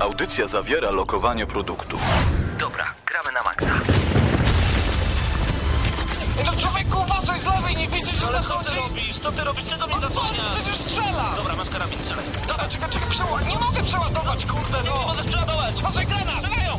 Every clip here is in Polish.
Audycja zawiera lokowanie produktu. Dobra, gramy na maksa. No człowieku, uważaj z lewej, nie widzisz, że Ale co zachodzi? ty robisz? Co ty robisz? Czego mnie zasłaniasz? Przecież strzela! Dobra, masz karabin, strzelaj. Dobra, czekaj, czekaj, przeładować. Nie mogę przeładować, kurde, Nie no! możesz przeładować. Uważaj, granat! Strzelają!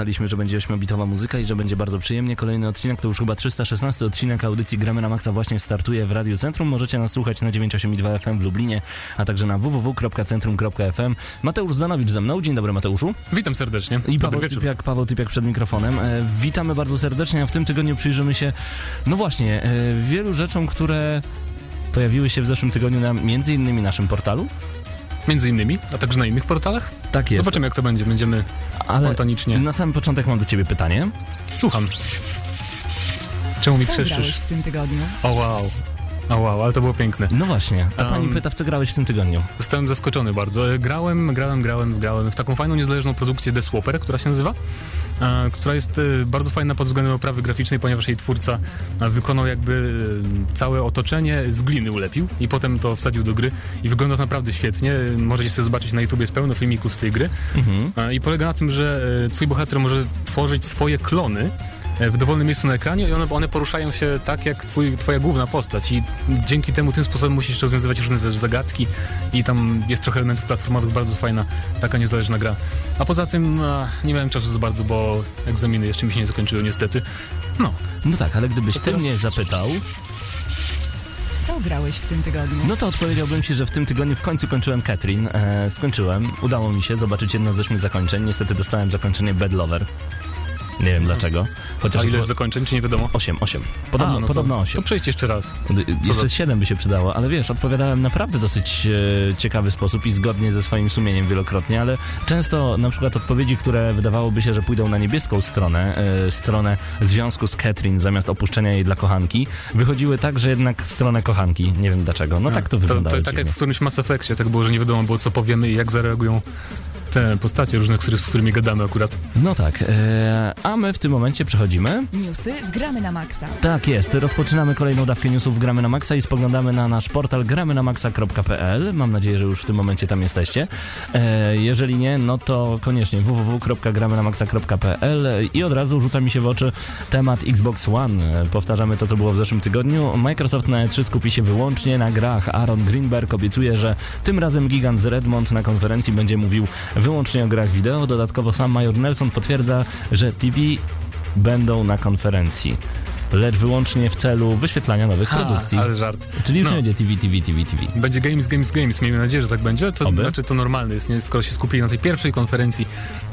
obiecaliśmy, że będzie 8-bitowa muzyka i że będzie bardzo przyjemnie. Kolejny odcinek to już chyba 316 odcinek audycji Gramy na Maxa właśnie startuje w Radio Centrum. Możecie nas słuchać na 98,2 FM w Lublinie, a także na www.centrum.fm. Mateusz Zdanowicz ze mną. Dzień dobry Mateuszu. Witam serdecznie. I Paweł. Typiak, Paweł Typiak przed mikrofonem. E, witamy bardzo serdecznie, a w tym tygodniu przyjrzymy się, no właśnie, e, wielu rzeczom, które pojawiły się w zeszłym tygodniu na między innymi naszym portalu. Między innymi, a także na innych portalach. Tak jest. Zobaczymy jak to będzie. Będziemy Ale spontanicznie. Na samym początek mam do ciebie pytanie. Słucham. Czemu mi Co grałeś krzeszczysz? w tym tygodniu? O wow. O wow, ale to było piękne. No właśnie, a pani Um, pyta, w co grałeś w tym tygodniu? Zostałem zaskoczony bardzo. Grałem, grałem, grałem, grałem w taką fajną, niezależną produkcję The Swapper, która się nazywa, która jest e, bardzo fajna pod względem oprawy graficznej, ponieważ jej twórca wykonał jakby e, całe otoczenie z gliny ulepił i potem to wsadził do gry i wygląda to naprawdę świetnie. Możecie sobie zobaczyć na YouTube, jest pełno filmików z tej gry. Mhm. I polega na tym, że e, twój bohater może tworzyć swoje klony w dowolnym miejscu na ekranie i one, one poruszają się tak jak twój, twoja główna postać i dzięki temu tym sposobem musisz rozwiązywać różne zagadki i tam jest trochę elementów platformowych, bardzo fajna taka niezależna gra. A poza tym a, nie miałem czasu za bardzo, bo egzaminy jeszcze mi się nie zakończyły niestety. No, No tak, ale gdybyś ty teraz- mnie zapytał, co grałeś w tym tygodniu? no to odpowiedziałbym ci, że w tym tygodniu w końcu kończyłem Catherine. E, skończyłem, udało mi się zobaczyć jedno z ośmiu zakończeń. Niestety dostałem zakończenie Bad Lover. Nie wiem dlaczego. Chociaż a ile jest zakończeń, czy nie wiadomo? 8, 8. Podobno, A, no podobno to, 8. To przejdź jeszcze raz. Jeszcze za- 7 by się przydało, ale wiesz, odpowiadałem naprawdę dosyć e, ciekawy sposób i zgodnie ze swoim sumieniem wielokrotnie, ale często na przykład odpowiedzi, które wydawałoby się, że pójdą na niebieską stronę, e, stronę związku z Catherine zamiast opuszczenia jej dla kochanki, wychodziły tak, że jednak w stronę kochanki. Nie wiem dlaczego. No tak to to, wyglądało. to tak jak w którymś Mass Effectie, tak było, że nie wiadomo było co powiemy i jak zareagują te postacie różne, z którymi gadamy akurat. No tak, e, a my w tym momencie przechodzimy. Newsy w gramy na maksa. Tak jest, rozpoczynamy kolejną dawkę newsów Gramy na Maxa i spoglądamy na nasz portal gramynamaxa.pl. Mam nadzieję, że już w tym momencie tam jesteście. E, jeżeli nie, no to koniecznie www.gramynamaxa.pl i od razu rzuca mi się w oczy temat Xbox One. Powtarzamy to, co było w zeszłym tygodniu. Microsoft na E3 skupi się wyłącznie na grach. Aaron Greenberg obiecuje, że tym razem gigant z Redmond na konferencji będzie mówił wyłącznie o grach wideo. Dodatkowo sam Major Nelson potwierdza, że TV będą na konferencji, lecz wyłącznie w celu wyświetlania nowych produkcji. ale żart. Czyli już no. nie będzie TV, TV, TV, TV. Będzie Games, Games, Games. Miejmy nadzieję, że tak będzie. To Oby. znaczy to normalne jest, nie? skoro się skupili na tej pierwszej konferencji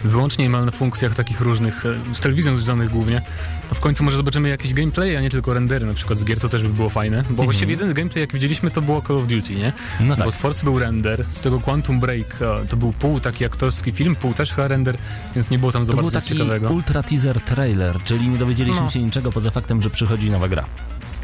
wyłącznie niemal na funkcjach takich różnych, e, z telewizją związanych głównie, to w końcu może zobaczymy jakieś gameplay, a nie tylko rendery na przykład z gier, to też by było fajne. Bo właściwie jedyny gameplay, jak widzieliśmy, to było Call of Duty, nie? Mhm. No tak. Bo z Forza był render, z tego Quantum Break e, to był pół taki aktorski film, pół też chyba render, więc nie było tam za To był bardzo nic taki ciekawego. ultra teaser trailer, czyli nie dowiedzieliśmy No. się niczego poza faktem, że przychodzi nowa gra.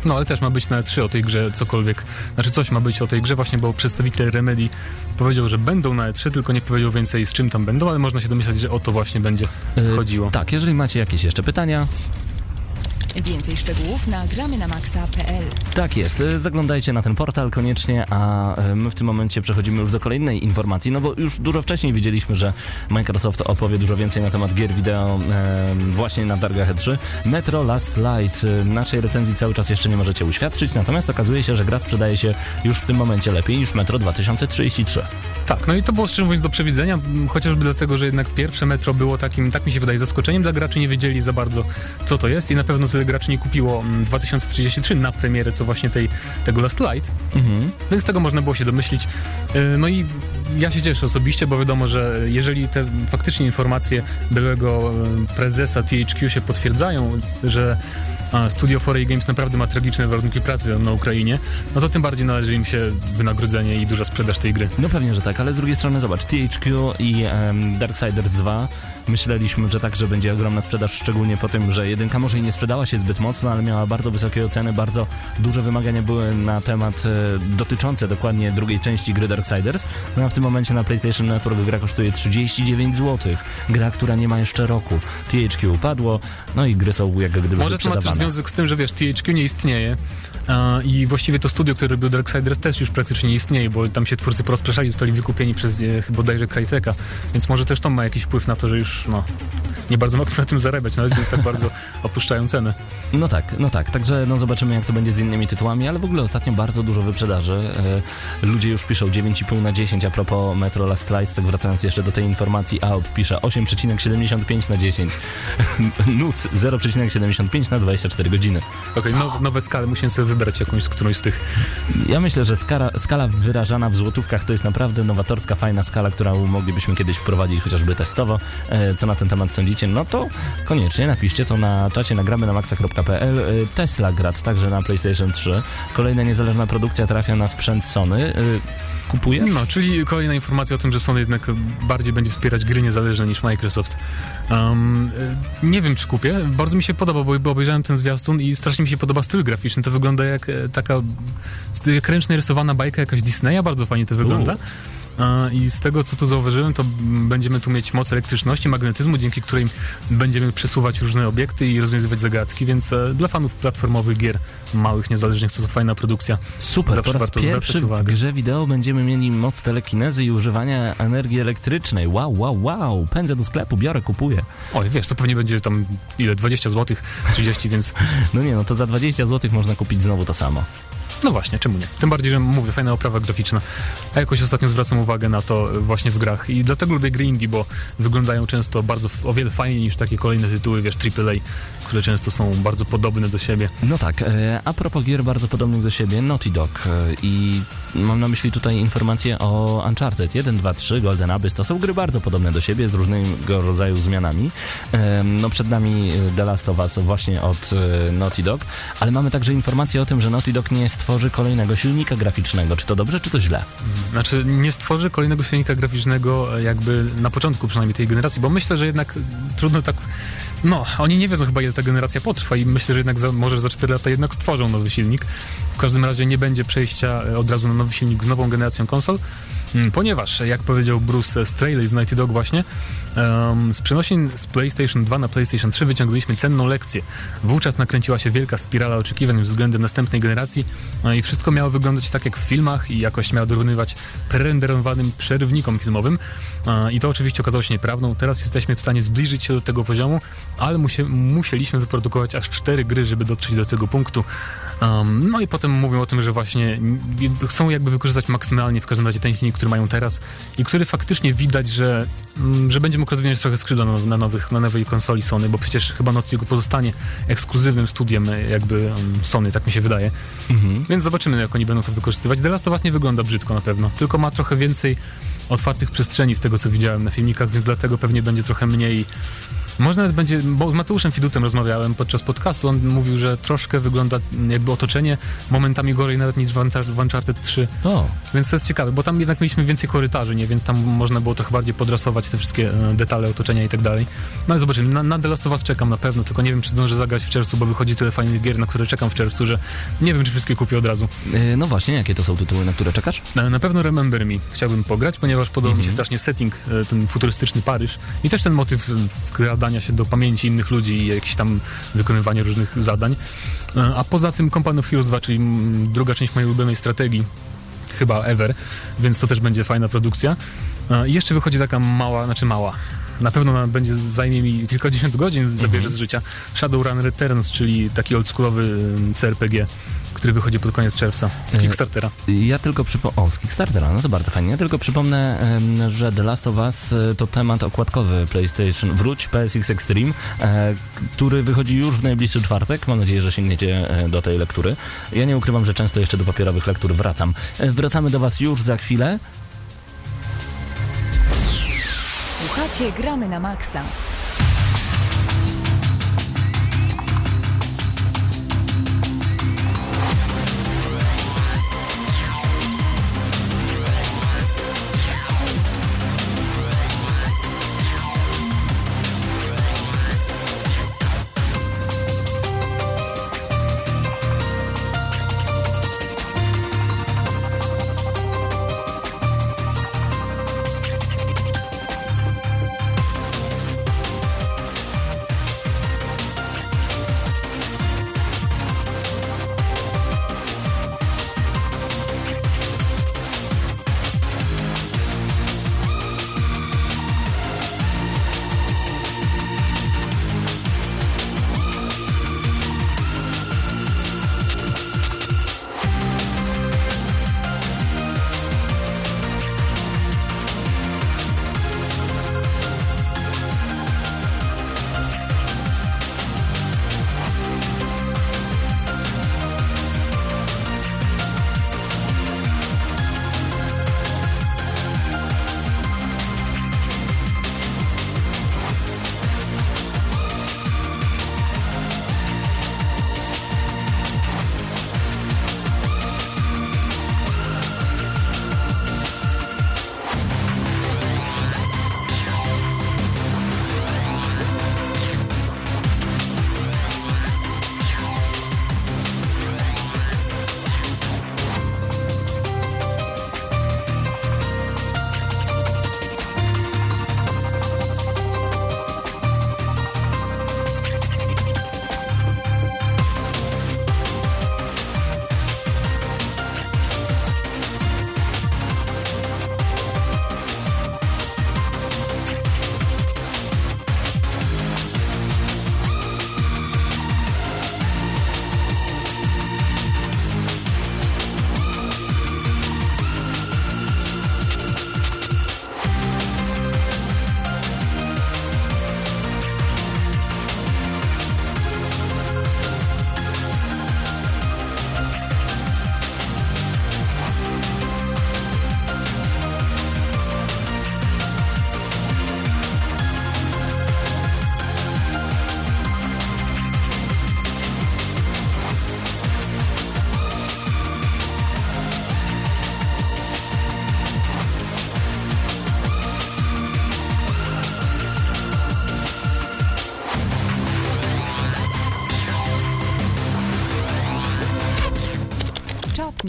No ale też ma być na E3 o tej grze cokolwiek, znaczy coś ma być o tej grze właśnie, bo przedstawiciel Remedy powiedział, że będą na E3, tylko nie powiedział więcej z czym tam będą, ale można się domyślać, że o to właśnie będzie E, chodziło. Tak, jeżeli macie jakieś jeszcze pytania, Więcej szczegółów na gramy na maksa.pl. Tak jest, zaglądajcie na ten portal koniecznie, a my w tym momencie przechodzimy już do kolejnej informacji, no bo już dużo wcześniej widzieliśmy, że Microsoft opowie dużo więcej na temat gier wideo właśnie na targach E3. Metro Last Light naszej recenzji cały czas jeszcze nie możecie uświadczyć, natomiast okazuje się, że gra sprzedaje się już w tym momencie lepiej niż Metro 2033. Tak, no i to było szczerze mówiąc do przewidzenia, chociażby dlatego, że jednak pierwsze metro było takim, tak mi się wydaje, zaskoczeniem dla graczy, nie wiedzieli za bardzo co to jest i na pewno tyle graczy nie kupiło mm, 2033 na premierę, co właśnie tej, tego Last Light, Mhm. więc tego można było się domyślić. Yy, No i ja się cieszę osobiście, bo wiadomo, że jeżeli te faktycznie informacje byłego e, prezesa THQ się potwierdzają, że Studio 4A Games naprawdę ma tragiczne warunki pracy na Ukrainie, no to tym bardziej należy im się wynagrodzenie i duża sprzedaż tej gry. No pewnie, że tak, ale z drugiej strony zobacz, THQ i um, Darksiders 2 myśleliśmy, że także będzie ogromna sprzedaż, szczególnie po tym, że jedynka może i nie sprzedała się zbyt mocno, ale miała bardzo wysokie oceny, bardzo duże wymagania były na temat e, dotyczące dokładnie drugiej części gry Darksiders. No a w tym momencie na PlayStation Network gra kosztuje 39 zł. Gra, która nie ma jeszcze roku. THQ upadło, no i gry są jak gdyby Może to ma też związek z tym, że wiesz, THQ nie istnieje i właściwie to studio, które robił Darksiders też już praktycznie nie istnieje, bo tam się twórcy porozpraszali, zostali wykupieni przez e, chyba bodajże Cryteka, więc może też to ma jakiś wpływ na to, że już no, nie bardzo mogą na tym zarabiać, nawet więc tak bardzo opuszczają cenę. No tak, no tak. Także no zobaczymy, jak to będzie z innymi tytułami, ale w ogóle ostatnio bardzo dużo wyprzedaży. E, ludzie już piszą 9,5 na 10 a propos Metro Last Light, tak wracając jeszcze do tej informacji, AOP pisze 8,75 na 10. NUC 0,75 na 24 godziny. Okej, now, nowe skale, musimy sobie wybrać jakąś którąś z tych. Ja myślę, że skala, skala wyrażana w złotówkach to jest naprawdę nowatorska, fajna skala, którą moglibyśmy kiedyś wprowadzić chociażby testowo. E, co na ten temat sądzicie? No to koniecznie napiszcie to na czacie nagramy na maxa.pl. E, Tesla Grad także na PlayStation 3. Kolejna niezależna produkcja trafia na sprzęt Sony. E, Kupujesz? No, czyli kolejna informacja o tym, że Sony jednak bardziej będzie wspierać gry niezależne niż Microsoft. Um, e, nie wiem, czy kupię. Bardzo mi się podoba, bo, obejrzałem ten zwiastun i strasznie mi się podoba styl graficzny. To wygląda jak e, taka jak ręcznie rysowana bajka jakaś Disneya. Bardzo fajnie to wygląda. A, I z tego, co tu zauważyłem, to będziemy tu mieć moc elektryczności, magnetyzmu, dzięki której będziemy przesuwać różne obiekty i rozwiązywać zagadki, więc e, dla fanów platformowych gier małych, niezależnych, to, to fajna produkcja. Super, Zawsze po raz pierwszy w grze wideo będziemy mieli moc telekinezy i używania energii elektrycznej. Wow, wow, wow. Pędzę do sklepu, biorę, kupuję. Oj, wiesz, to pewnie będzie tam ile, 20 zł, 30, więc No nie, no to za 20 zł można kupić znowu to samo. no właśnie, czemu nie? Tym bardziej, że mówię, fajna oprawa graficzna. A jakoś ostatnio zwracam uwagę na to e, właśnie w grach i dlatego lubię gry indie, bo wyglądają często bardzo, o wiele fajniej niż takie kolejne tytuły, wiesz, AAA, które często są bardzo podobne do siebie. No tak, e, a propos gier bardzo podobnych do siebie, Naughty Dog e, i mam na myśli tutaj informacje o Uncharted 1, 2, 3, Golden Abyss, to są gry bardzo podobne do siebie z różnego rodzaju zmianami. No przed nami e, The Last of Us właśnie od Naughty Dog, ale mamy także informacje o tym, że Naughty Dog nie stworzy kolejnego silnika graficznego. Czy to dobrze, czy to źle? Znaczy, nie stworzy kolejnego silnika graficznego jakby na początku przynajmniej tej generacji, bo myślę, że jednak trudno tak... No, oni nie wiedzą chyba, ile ta generacja potrwa i myślę, że jednak za, może za 4 lata jednak stworzą nowy silnik. W każdym razie nie będzie przejścia e, od razu na nowy silnik z nową generacją konsol, mm, ponieważ, jak powiedział Bruce Straley z Nighty Dog właśnie, em, z przenosin z PlayStation 2 na PlayStation 3 wyciągnęliśmy cenną lekcję. Wówczas nakręciła się wielka spirala oczekiwań względem następnej generacji no i wszystko miało wyglądać tak jak w filmach i jakoś miało dorównywać prerenderowanym przerywnikom filmowym. E, I to oczywiście okazało się nieprawdą. Teraz jesteśmy w stanie zbliżyć się do tego poziomu, ale musie, musieliśmy wyprodukować aż cztery gry, żeby dotrzeć do tego punktu. Um, no i potem mówią o tym, że właśnie chcą jakby wykorzystać maksymalnie w każdym razie ten silnik, który mają teraz i który faktycznie widać, że, że będzie mógł rozwinąć trochę skrzydła na, na, nowych, na nowej konsoli Sony, bo przecież chyba Dog pozostanie ekskluzywnym studiem jakby um, Sony, tak mi się wydaje. Więc zobaczymy, jak oni będą to wykorzystywać. The Last of Us nie wygląda brzydko na pewno, tylko ma trochę więcej otwartych przestrzeni z tego, co widziałem na filmikach, więc dlatego pewnie będzie trochę mniej... Może nawet będzie, bo z Mateuszem Fidutem rozmawiałem podczas podcastu, on mówił, że troszkę wygląda jakby otoczenie momentami gorzej nawet niż w Uncharted- w Uncharted 3, O, więc to jest ciekawe, bo tam jednak mieliśmy więcej korytarzy, nie? Więc tam można było trochę bardziej podrasować te wszystkie e, detale otoczenia i tak dalej. No i zobaczymy, na, na The Last of Us czekam na pewno, tylko nie wiem, czy zdążę zagrać w czerwcu, bo wychodzi tyle fajnych gier, na które czekam w czerwcu, że nie wiem, czy wszystkie kupię od razu. e, no właśnie, jakie to są tytuły, na które czekasz? Na, na pewno Remember Me chciałbym pograć, ponieważ podoba mi się strasznie setting, e, ten futurystyczny Paryż i też ten motyw e, wkradania się do pamięci innych ludzi i jakieś tam wykonywanie różnych zadań. E, A poza tym Company of Heroes 2, czyli mm, druga część mojej ulubionej strategii, chyba ever, więc to też będzie fajna produkcja. E, I jeszcze wychodzi taka mała, znaczy mała, na pewno będzie zajmie mi kilkadziesiąt godzin, zabierze z życia Shadowrun Returns, czyli taki oldschoolowy e, CRPG, który wychodzi pod koniec czerwca z E, Kickstartera. Ja tylko przypomnę. O, z Kickstartera, no to bardzo fajnie. Ja tylko przypomnę, że The Last of Us e, to temat okładkowy PlayStation Wróć PSX Extreme, e, który wychodzi już w najbliższy czwartek. Mam nadzieję, że sięgniecie do tej lektury. Ja nie ukrywam, że często jeszcze do papierowych lektur wracam. Wracamy do Was już za chwilę. Słuchacie Gramy na Maxa.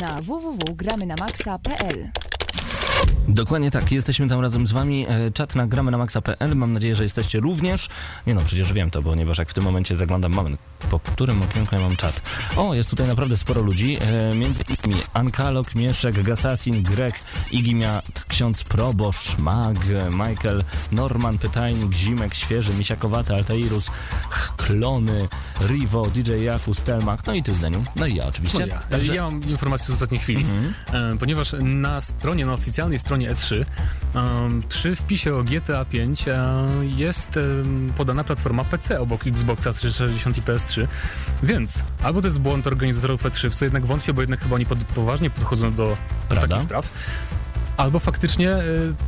Na www.gramynamaxa.pl Dokładnie tak, jesteśmy tam razem z wami. E, Czat na gramy na maxa.pl. Mam nadzieję, że jesteście również. Nie no, przecież wiem to, ponieważ jak w tym momencie zaglądam, moment, po którym okienku ja mam czat. O, jest tutaj naprawdę sporo ludzi. E, między Ankalok, Mieszek, Gasasin, Grek, Igimiat, Ksiądz Probosz, Mag, Michael, Norman, Pytajnik, Zimek, Świeży, Misiakowaty, Altairus, Klony, Rivo, DJ Jafu, Stelmach, no i ty Zdeniu. No i ja oczywiście. No ja. Także- ja mam informację z ostatniej chwili, e, ponieważ na stronie, na oficjalnej stronie E3 em, przy wpisie o GTA 5 e, jest podana platforma PC obok Xboxa 360 i PS3, więc albo to jest błąd organizatorów E3, w co jednak wątpię, bo jednak chyba oni pod, poważnie podchodzą do, do takich spraw. Albo faktycznie e,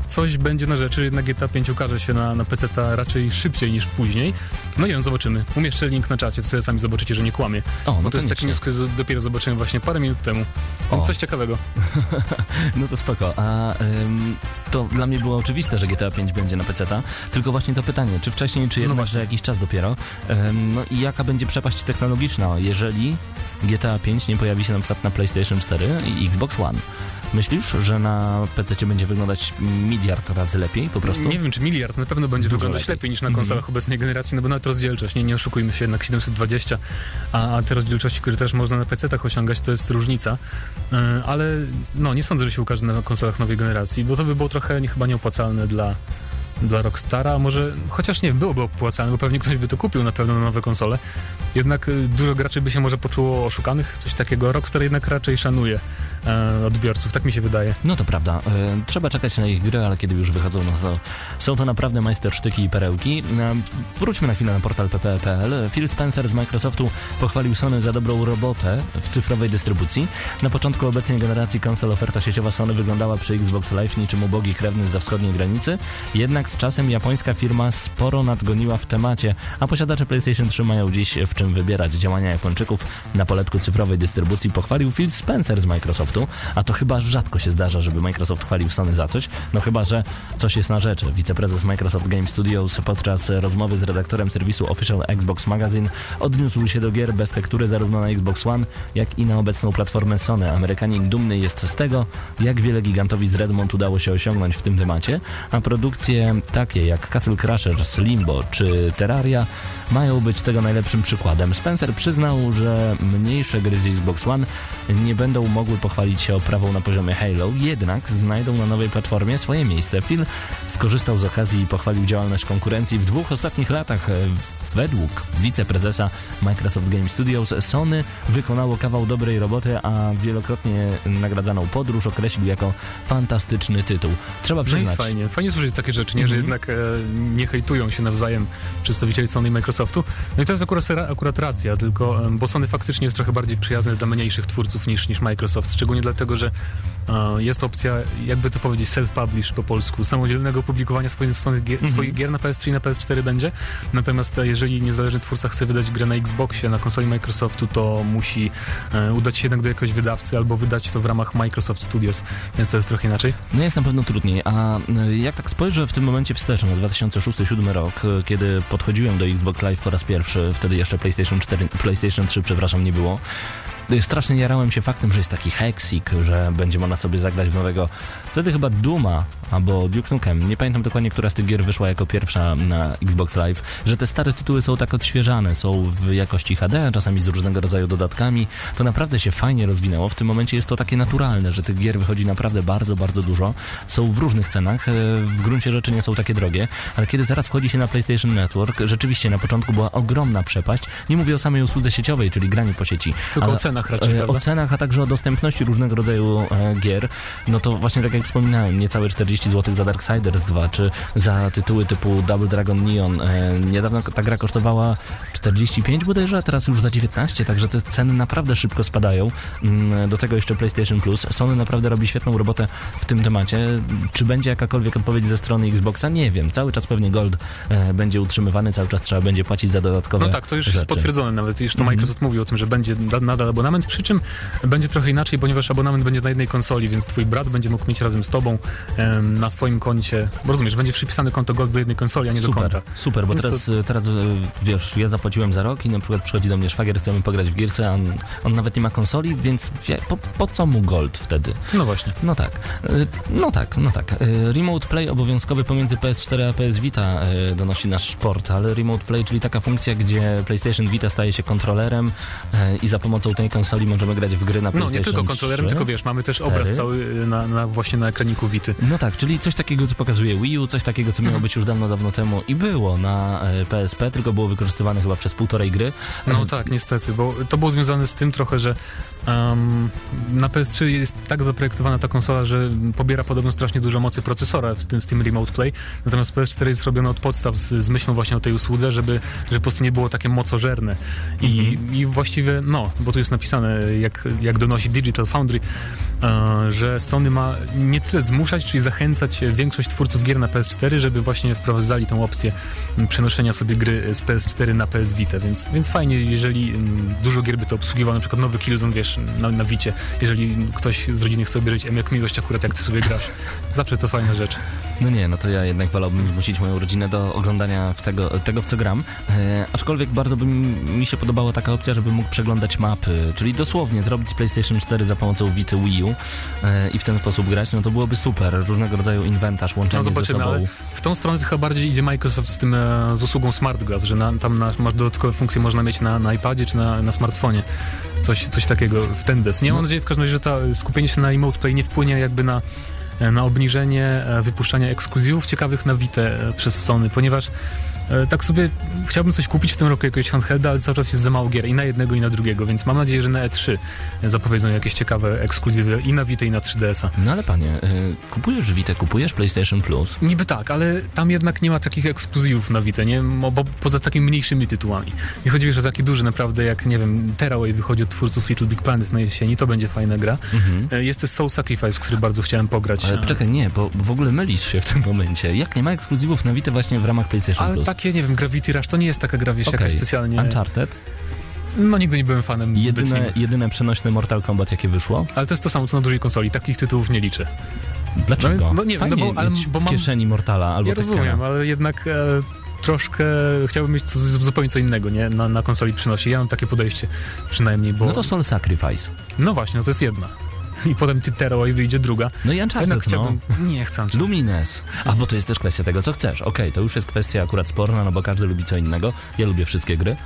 coś będzie na rzeczy, jednak GTA 5 ukaże się na, na PC raczej szybciej niż później. No nie wiem, zobaczymy. Umieszczę link na czacie, co sami zobaczycie, że nie kłamie. O, no Bo to jest taki news, który dopiero zobaczyłem właśnie parę minut temu. O. Coś ciekawego. No to spoko. A ym, to dla mnie było oczywiste, że GTA 5 będzie na PC-ta, tylko właśnie to pytanie, czy wcześniej, czy jednak właśnie. za jakiś czas dopiero. Ym, no i jaka będzie przepaść technologiczna, jeżeli GTA 5 nie pojawi się na przykład na PlayStation 4 i Xbox One? Myślisz, że na PC będzie wyglądać miliard razy lepiej po prostu? Nie wiem, czy miliard na pewno będzie Dużo wyglądać lepiej. lepiej. niż na konsolach obecnej generacji, no bo nawet rozdzielczość, nie, nie oszukujmy się, jednak 720, a, a te rozdzielczości, które też można na PC-tach osiągać, to jest różnica. Yy, ale no, nie sądzę, że się ukaże na konsolach nowej generacji, bo to by było trochę nie, chyba nieopłacalne dla, dla Rockstara, może, chociaż nie, byłoby opłacalne, bo pewnie ktoś by to kupił na pewno na nowe konsole. Jednak y, dużo graczy by się może poczuło oszukanych, coś takiego. Rockstar jednak raczej szanuje odbiorców, tak mi się wydaje. No to prawda. E, trzeba czekać na ich gry, ale kiedy już wychodzą, no to są to naprawdę majstersztyki i perełki. E, wróćmy na chwilę na portal pp.pl. Phil Spencer z Microsoftu pochwalił Sony za dobrą robotę w cyfrowej dystrybucji. Na początku obecnej generacji konsol oferta sieciowa Sony wyglądała przy Xbox Live niczym ubogi krewny za wschodniej granicy. Jednak z czasem japońska firma sporo nadgoniła w temacie, a posiadacze PlayStation 3 mają dziś w czym wybierać. Działania Japończyków na poletku cyfrowej dystrybucji pochwalił Phil Spencer z Microsoftu, a to chyba rzadko się zdarza, żeby Microsoft chwalił Sony za coś, no chyba, że coś jest na rzeczy. Wiceprezes Microsoft Game Studios podczas rozmowy z redaktorem serwisu Official Xbox Magazine odniósł się do gier bez tektury zarówno na Xbox One, jak i na obecną platformę Sony. Amerykanin dumny jest z tego, jak wiele gigantowi z Redmond udało się osiągnąć w tym temacie, a produkcje takie jak Castle Crashers, Limbo czy Terraria mają być tego najlepszym przykładem. Spencer przyznał, że mniejsze gry z Xbox One nie będą mogły pochwalić się oprawą na poziomie Halo, jednak znajdą na nowej platformie swoje miejsce. Phil skorzystał z okazji i pochwalił działalność konkurencji w dwóch ostatnich latach. Według wiceprezesa Microsoft Game Studios Sony wykonało kawał dobrej roboty, a wielokrotnie nagradzaną podróż określił jako fantastyczny tytuł. Trzeba No przyznać, fajnie, fajnie słyszeć takie rzeczy, nie? że Mhm. jednak e, nie hejtują się nawzajem przedstawiciele Sony i Microsoftu. No i to jest akurat, akurat racja, tylko bo Sony faktycznie jest trochę bardziej przyjazne dla mniejszych twórców niż, niż Microsoft, szczególnie dlatego, że e, jest opcja, jakby to powiedzieć, self-publish po polsku, samodzielnego publikowania swoich, swoich, gier, Mhm. swoich gier na PS3 i na PS4 będzie. Natomiast e, jeżeli niezależny twórca chce wydać grę na Xboxie, na konsoli Microsoftu, to musi e, udać się jednak do jakiegoś wydawcy albo wydać to w ramach Microsoft Studios, więc to jest trochę inaczej. No jest na pewno trudniej, a y, jak tak spojrzę w tym momencie wstecz na 2006-2007 rok, y, kiedy podchodziłem do Xbox Live po raz pierwszy, wtedy jeszcze PlayStation 4, PlayStation 3, przepraszam, nie było. Strasznie jarałem się faktem, że jest taki Hexik, że będzie można sobie zagrać w nowego. Wtedy chyba Duma albo Duke Nukem, nie pamiętam dokładnie, która z tych gier wyszła jako pierwsza na Xbox Live, że te stare tytuły są tak odświeżane, są w jakości HD, czasami z różnego rodzaju dodatkami. To naprawdę się fajnie rozwinęło. W tym momencie jest to takie naturalne, że tych gier wychodzi naprawdę bardzo, bardzo dużo. Są w różnych cenach, e, w gruncie rzeczy nie są takie drogie, ale kiedy teraz wchodzi się na PlayStation Network, rzeczywiście na początku była ogromna przepaść. Nie mówię o samej usłudze sieciowej, czyli graniu po sieci. Tylko ale o cenach raczej, e, prawda? O cenach, a także o dostępności różnego rodzaju e, gier. No to właśnie tak jak wspominałem, niecałe 40 zł za Darksiders 2, czy za tytuły typu Double Dragon Neon. E, niedawno ta gra kosztowała 45 bodajże, a teraz już za 19, także te ceny naprawdę szybko spadają. Mm, Do tego jeszcze PlayStation Plus. Sony naprawdę robi świetną robotę w tym temacie. Czy będzie jakakolwiek odpowiedź ze strony Xboxa? Nie wiem. Cały czas pewnie Gold e, będzie utrzymywany, cały czas trzeba będzie płacić za dodatkowe No tak, to już rzeczy. jest potwierdzone nawet. Już to Mhm. Microsoft mówił o tym, że będzie da- nadal abonament, przy czym będzie trochę inaczej, ponieważ abonament będzie na jednej konsoli, więc twój brat będzie mógł mieć razem z tobą na swoim koncie, bo rozumiesz, będzie przypisane konto Gold do jednej konsoli, a nie do Super, konta. super, bo Więc teraz, teraz e, wiesz, ja zapłaciłem za rok i na przykład przychodzi do mnie szwagier, chcemy pograć w gierce, a on, on nawet nie ma konsoli, więc po, po co mu Gold wtedy? No właśnie. No tak, E, no tak, no tak. E, Remote Play obowiązkowy pomiędzy PS4 a PS Vita e, donosi nasz portal. Remote Play, czyli taka funkcja, gdzie PlayStation Vita staje się kontrolerem e, i za pomocą tej konsoli możemy grać w gry na No PlayStation nie tylko kontrolerem, 3. tylko wiesz, mamy też obraz Cztery. cały na, na, właśnie na ekraniku Vity. No tak, czyli coś takiego, co pokazuje Wii U, coś takiego, co miało być już dawno, dawno temu i było na e, PSP, tylko było wykorzystywane chyba przez półtorej gry. No E, tak, niestety, bo to było związane z tym trochę, że em, na PS3 jest tak zaprojektowana ta konsola, że pobiera podobno strasznie dużo mocy procesora w tym, z tym Remote Play, natomiast PS4 jest robione od podstaw z, z myślą właśnie o tej usłudze, żeby, żeby po prostu nie było takie mocożerne. I, I właściwie, no, bo tu jest napisane, jak, jak donosi Digital Foundry, e, że Sony ma nie tyle zmuszać, czyli zachęcać większość twórców gier na PS4, żeby właśnie wprowadzali tą opcję przenoszenia sobie gry z PS4 na PS Vita, więc, więc fajnie, jeżeli dużo gier by to obsługiwało, na przykład nowy Killzone, wiesz, na, na Vicie, jeżeli ktoś z rodziny chce obejrzeć M jak miłość akurat jak ty sobie grasz. Zawsze to fajna rzecz. No nie, no to ja jednak wolałbym zmusić moją rodzinę do oglądania w tego, tego, w co gram. E, aczkolwiek bardzo by mi, się podobała taka opcja, żeby mógł przeglądać mapy, czyli dosłownie zrobić z PlayStation 4 za pomocą Vity Wii U e, i w ten sposób grać, no to byłoby super. Różnego rodzaju inwentarz, łączenie No ze zobaczymy, sobą. ale w tą stronę chyba bardziej idzie Microsoft z tym, e, z usługą Smart Glass, że na, tam na, masz dodatkowe funkcje można mieć na, na iPadzie czy na, na smartfonie. Coś, coś takiego w ten des. Nie mam No. nadzieję w każdym razie, że ta skupienie się na Remote Play nie wpłynie jakby na, e, na obniżenie e, wypuszczania ekskluzywów ciekawych na Vita e, przez Sony, ponieważ Tak sobie chciałbym coś kupić w tym roku, jakiegoś handhelda, ale cały czas jest za mało gier i na jednego i na drugiego, więc mam nadzieję, że na E3 zapowiedzą jakieś ciekawe ekskluzywy i na Vita i na 3DS-a. No ale panie, y, kupujesz Vita, kupujesz PlayStation Plus. Niby tak, ale tam jednak nie ma takich ekskluzywów na Vita, nie? Bo poza takimi mniejszymi tytułami. Nie chodzi wiesz o takie duże naprawdę, jak nie wiem, Tearaway wychodzi od twórców Little Big Planet na jesieni, to będzie fajna gra. Mhm. E, Jest też Soul Sacrifice, który bardzo chciałem pograć. Ale e, czekaj, nie, bo w ogóle mylisz się w tym momencie. Jak nie ma ekskluzywów na Vita właśnie w ramach PlayStation Ale Plus? Takie, nie wiem, Gravity Rush to nie jest taka gra, wiesz, Okej. jakaś specjalnie... Uncharted? No nigdy nie byłem fanem Jedyne, jedyne przenośne Mortal Kombat, jakie wyszło? Ale to jest to samo, co na dużej konsoli. Takich tytułów nie liczę. Dlaczego? No no nie wiem, no bo- ale- bo w mam- kieszeni Mortala albo ja rozumiem, ale jednak e, troszkę chciałbym mieć co, zupełnie co innego, nie? Na, na konsoli przynosi. Ja mam takie podejście przynajmniej, bo... No to Soul Sacrifice. No właśnie, no to jest jedna. I potem ty Tearaway wyjdzie druga. No i A Jednak Uncharted, no. chciałbym... Nie chcę. Uncharted. Lumines. A bo to jest też kwestia tego, co chcesz. Okej, to już jest kwestia akurat sporna, no bo każdy lubi co innego. Ja lubię wszystkie gry.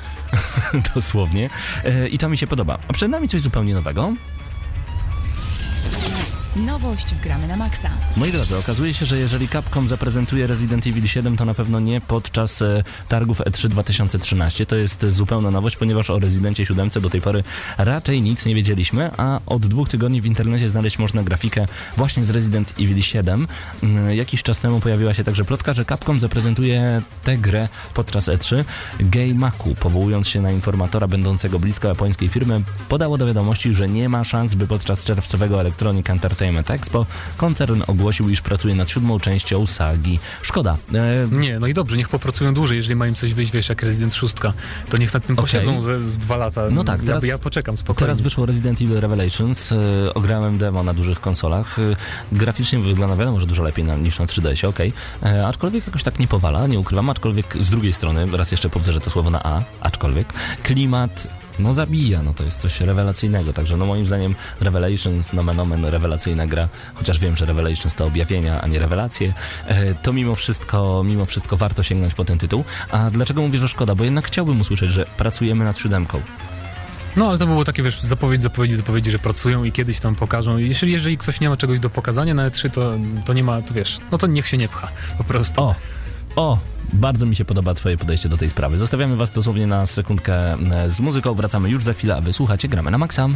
Dosłownie. E, I to mi się podoba. A przed nami coś zupełnie nowego. Nowość w Gramy na Maxa. Moi drodzy, okazuje się, że jeżeli Capcom zaprezentuje Resident Evil 7, to na pewno nie podczas e, targów E3 2013. To jest zupełna nowość, ponieważ o Residencie 7 do tej pory raczej nic nie wiedzieliśmy, a od dwóch tygodni w internecie znaleźć można grafikę właśnie z Resident Evil 7. Mm, Jakiś czas temu pojawiła się także plotka, że Capcom zaprezentuje tę grę podczas E3. Geimaku, powołując się na informatora będącego blisko japońskiej firmy, podało do wiadomości, że nie ma szans, by podczas czerwcowego Electronic Entertainment Expo koncern ogłosił, iż pracuje nad siódmą częścią sagi. Szkoda. E, Nie, no i dobrze, niech popracują dłużej, jeżeli mają coś wyjść, wiesz, jak Resident 6, to niech nad tym Okej. posiedzą ze, z dwa lata. No tak, ja, teraz- ja poczekam spokojnie. Teraz wyszło Resident Evil Revelations, e, ograłem demo na dużych konsolach. E, graficznie wygląda wiadomo, że dużo lepiej na, niż na 3DS, okej. E, Aczkolwiek jakoś tak nie powala, nie ukrywam, aczkolwiek z drugiej strony, raz jeszcze powtórzę to słowo na A, aczkolwiek, klimat no zabija, no to jest coś rewelacyjnego, także no moim zdaniem Revelations, nomen omen, rewelacyjna gra, chociaż wiem, że Revelations to objawienia, a nie rewelacje, e, to mimo wszystko, mimo wszystko warto sięgnąć po ten tytuł. A dlaczego mówię, że szkoda? Bo jednak chciałbym usłyszeć, że pracujemy nad siódemką. No ale to było takie, wiesz, zapowiedź, zapowiedzi, zapowiedzi, że pracują i kiedyś tam pokażą. Jeżeli, jeżeli ktoś nie ma czegoś do pokazania na E3, to, to nie ma, to wiesz, no to niech się nie pcha, po prostu. O, o, bardzo mi się podoba Twoje podejście do tej sprawy. Zostawiamy Was dosłownie na sekundkę e, z muzyką. Wracamy już za chwilę, a Wy słuchacie, gramy na maksa.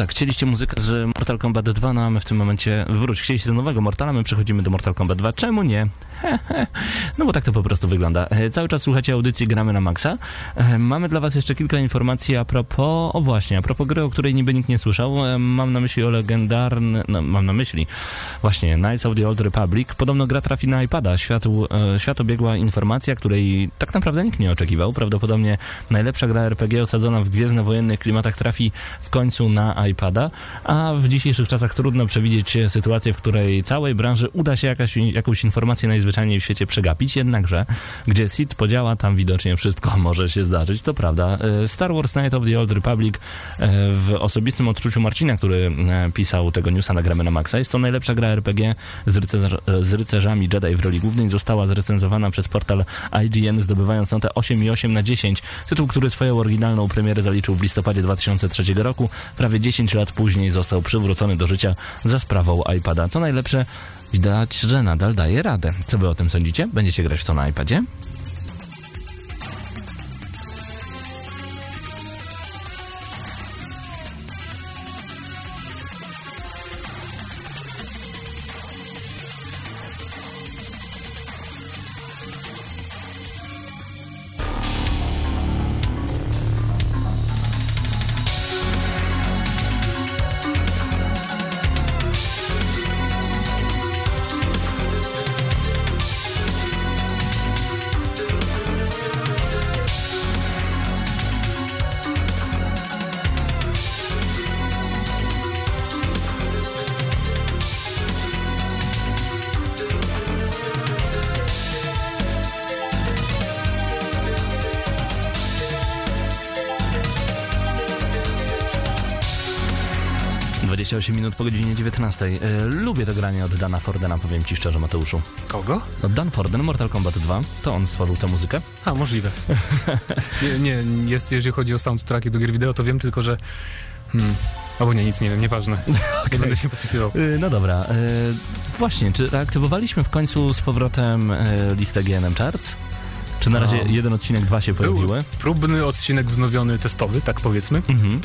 Tak, chcieliście muzykę z Mortal Kombat 2, no a my w tym momencie wróć. Chcieliście do nowego Mortala, my przechodzimy do Mortal Kombat 2. Czemu nie? no bo tak to po prostu wygląda. E, Cały czas słuchacie audycji Gramy na Maxa. E, Mamy dla was jeszcze kilka informacji a propos, o właśnie, a propos gry, o której niby nikt nie słyszał. E, Mam na myśli o legendarny, no, mam na myśli właśnie Knights of the Old Republic. Podobno gra trafi na iPada. Światu, e, świat obiegła informacja, której tak naprawdę nikt nie oczekiwał. Prawdopodobnie najlepsza gra RPG osadzona w gwiezdnowojennych klimatach trafi w końcu na iPada, a w dzisiejszych czasach trudno przewidzieć sytuację, w której całej branży uda się jakaś, jakąś informację najzwyczajniej w świecie przegapić, jednakże gdzie Sid podziała, tam widocznie wszystko może się zdarzyć, to prawda. E, Star Wars Night of the Old Republic e, w osobistym odczuciu Marcina, który e, pisał tego newsa na Gramy na Maxa, jest to najlepsza gra RPG z, rycerz, z rycerzami Jedi w roli głównej, została zrecenzowana przez portal IGN, zdobywając notę 8,8 na 10. Tytuł, który swoją oryginalną premierę zaliczył w listopadzie 2003 roku, prawie 10 lat później został przywrócony do życia za sprawą iPada. Co najlepsze, widać, że nadal daje radę. Co wy o tym sądzicie? Będziecie grać w to na iPadzie? Po godzinie 19. E, lubię to granie od Dana Fordena, powiem ci szczerze, Mateuszu. Kogo? No, Dan Forden, Mortal Kombat 2, to on stworzył tę muzykę. A, możliwe. nie, nie, jest, jeżeli chodzi o soundtracki do gier wideo, to wiem tylko, że... Hmm. Albo nie, nic nie wiem, nieważne. Nie będę się podpisywał. E, no dobra, e, właśnie, czy reaktywowaliśmy w końcu z powrotem e, listę GNM Charts? Czy na razie No. jeden odcinek, dwa się Był pojawiły? próbny odcinek wznowiony testowy, tak powiedzmy. Mhm.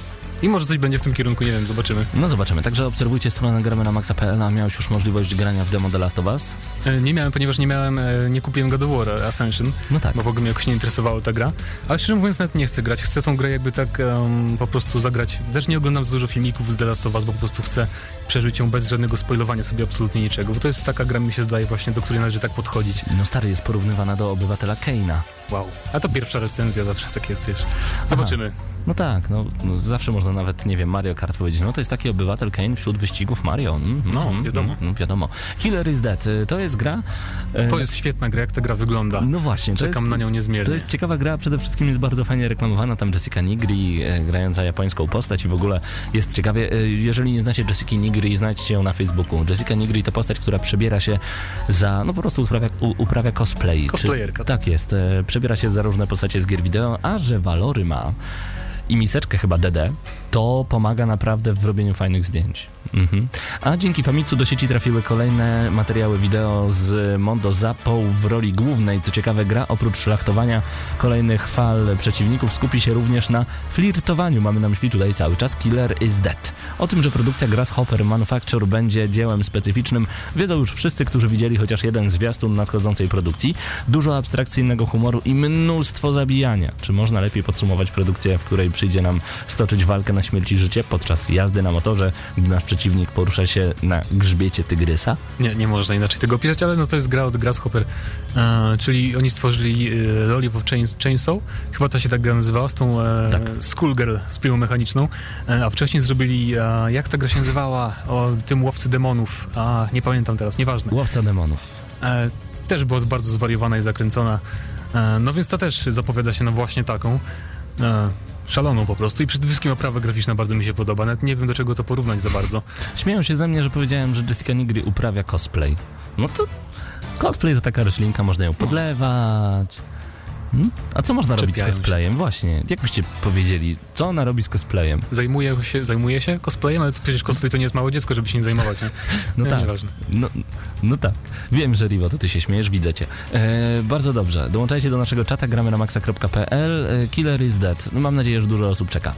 I może coś będzie w tym kierunku, nie wiem, zobaczymy. No zobaczymy. Także obserwujcie stronę gramy na maxa.pl, a miałeś już możliwość grania w demo The Last of Us? E, Nie miałem, ponieważ nie miałem, e, nie kupiłem God of War Ascension, No tak. bo w ogóle mnie jakoś nie interesowała ta gra. Ale szczerze mówiąc nawet nie chcę grać. Chcę tą grę jakby tak em, po prostu zagrać. Też nie oglądam za dużo filmików z The Last of Us, bo po prostu chcę przeżyć ją bez żadnego spoilowania sobie absolutnie niczego. Bo to jest taka gra, mi się zdaje właśnie, do której należy tak podchodzić. No stary jest porównywana do obywatela Keina. Wow. A to pierwsza recenzja zawsze tak jest, wiesz. Zobaczymy. No tak, no, no zawsze można nawet, nie wiem, Mario Kart powiedzieć, no to jest taki obywatel Kane wśród wyścigów Mario. Mm, No, mm, wiadomo. Mm, mm, wiadomo. Killer is Dead, y, to jest gra... e, To jest świetna gra, jak ta gra wygląda. No właśnie, Czekam jest, na nią niezmiernie. To jest ciekawa gra, przede wszystkim jest bardzo fajnie reklamowana, tam Jessica Nigri e, grająca japońską postać i w ogóle jest ciekawie. E, jeżeli nie znacie Jessica Nigri, znajdźcie ją na Facebooku. Jessica Nigri to postać, która przebiera się za, no po prostu uprawia, u, uprawia cosplay. Cosplayerka, Czy, tak jest, e, przebiera się za różne postacie z gier wideo, a że walory ma i miseczkę chyba DD, to pomaga naprawdę w robieniu fajnych zdjęć. Mhm. A dzięki Famitsu do sieci trafiły kolejne materiały wideo z Mondo Zapą w roli głównej. Co ciekawe, gra oprócz szlachtowania kolejnych fal przeciwników skupi się również na flirtowaniu. Mamy na myśli tutaj cały czas Killer is Dead. O tym, że produkcja Grasshopper Manufacture będzie dziełem specyficznym, wiedzą już wszyscy, którzy widzieli chociaż jeden zwiastun nadchodzącej produkcji. Dużo abstrakcyjnego humoru i mnóstwo zabijania. Czy można lepiej podsumować produkcję, w której przyjdzie nam stoczyć walkę na śmierć i życie podczas jazdy na motorze, gdy nasz przeciwnik porusza się na grzbiecie tygrysa? Nie, nie można inaczej tego opisać, ale no to jest gra od Grasshopper, e, czyli oni stworzyli e, Lollipop Chain, Chainsaw, chyba to się tak gra nazywała, z tą e, Tak. Skullgirl z piłą mechaniczną, e, a wcześniej zrobili, e, jak ta gra się nazywała, o tym łowcy demonów, a nie pamiętam teraz, nieważne. Łowca demonów. E, też była bardzo zwariowana i zakręcona, e, no więc ta też zapowiada się na właśnie taką. Szaloną po prostu i przede wszystkim oprawa graficzna bardzo mi się podoba. Nawet nie wiem do czego to porównać za bardzo. Śmieją się ze mnie, że powiedziałem, że Jessica Nigri uprawia cosplay. No to cosplay to taka roślinka, można ją podlewać. Hmm? A co można robić z Czepiają się. cosplayem? Właśnie, jak byście powiedzieli, co ona robi z cosplayem? Zajmuje się, zajmuje się cosplayem, ale przecież cosplay to nie jest małe dziecko, żeby się nie zajmować, nie? No tak. Nieważne. No, no tak. Wiem, że Rivo, to ty się śmiejesz, widzę cię. E, bardzo dobrze. Dołączajcie do naszego czata, gramy na maxa.pl. E, Killer is dead. No, mam nadzieję, że dużo osób czeka.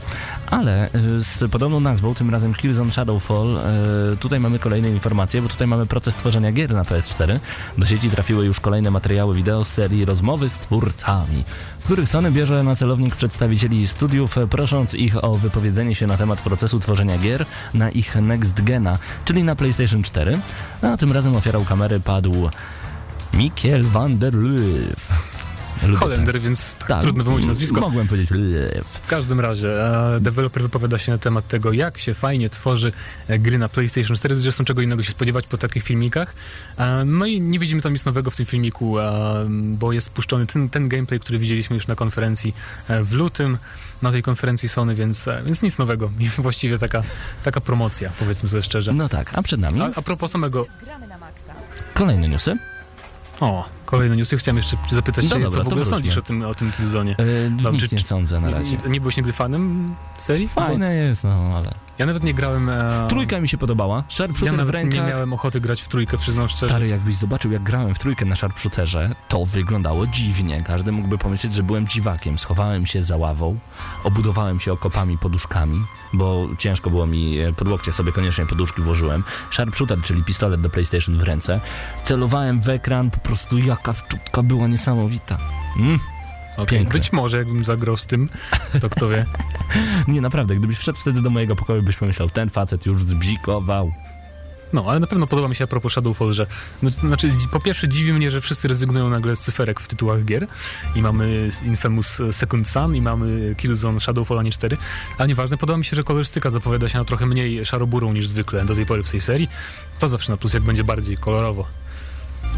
Ale e, z podobną nazwą, tym razem Killzone Shadowfall, e, tutaj mamy kolejne informacje, bo tutaj mamy proces tworzenia gier na PS4. Do sieci trafiły już kolejne materiały wideo z serii Rozmowy z twórcami, w których Sony bierze na celownik przedstawicieli studiów, e, prosząc ich o wypowiedzenie się na temat procesu tworzenia gier na ich next gena, czyli na PlayStation 4. A tym razem ofiarą kamery padł Mikkel van der Loof. Lubię Holender, więc tak, Tak, trudno wymówić nazwisko. Mogłem powiedzieć Loof. W każdym razie, e, deweloper wypowiada się na temat tego, jak się fajnie tworzy e, gry na PlayStation 4, zresztą czego innego się spodziewać po takich filmikach. E, No i nie widzimy tam nic nowego w tym filmiku, e, bo jest puszczony ten, ten gameplay, który widzieliśmy już na konferencji e, w lutym, na tej konferencji Sony, więc, e, więc nic nowego. Właściwie taka, taka promocja, powiedzmy sobie szczerze. No tak, a przed nami A, a propos samego... Gramy na maksa. kolejne newsy. O, kolejne newsy. Chciałem jeszcze zapytać No cię, dobra, co w ogóle sądzisz o tym, o tym Killzone? E, No, nic czy- nie sądzę na razie. Nie, nie byłeś nigdy fanem serii? Fajne jest, no ale... Ja nawet nie grałem... E... Trójka mi się podobała. Ja Sharpshooter w nawet nie rękach. miałem ochoty grać w trójkę, przyznam szczerze. Stary, jakbyś zobaczył, jak grałem w trójkę na Sharpshooterze, to wyglądało dziwnie. Każdy mógłby pomyśleć, że byłem dziwakiem. Schowałem się za ławą, obudowałem się okopami, poduszkami, bo ciężko było mi e, pod łokcie sobie koniecznie poduszki włożyłem. Sharpshooter, czyli pistolet do PlayStation w ręce. Celowałem w ekran, po prostu wczutka była niesamowita. Mm. Piękne. Być może jakbym zagrał z tym, to kto wie. Nie, naprawdę, gdybyś wszedł wtedy do mojego pokoju, byś pomyślał, ten facet już zbzikował. No, ale na pewno podoba mi się a propos Shadowfall, że no, znaczy, po pierwsze dziwi mnie, że wszyscy rezygnują nagle z cyferek w tytułach gier i mamy Infamous Second Son i mamy Killzone Shadowfall, a nie 4, ale nieważne, podoba mi się, że kolorystyka zapowiada się na trochę mniej szaroburą niż zwykle do tej pory w tej serii. To zawsze na plus, jak będzie bardziej kolorowo.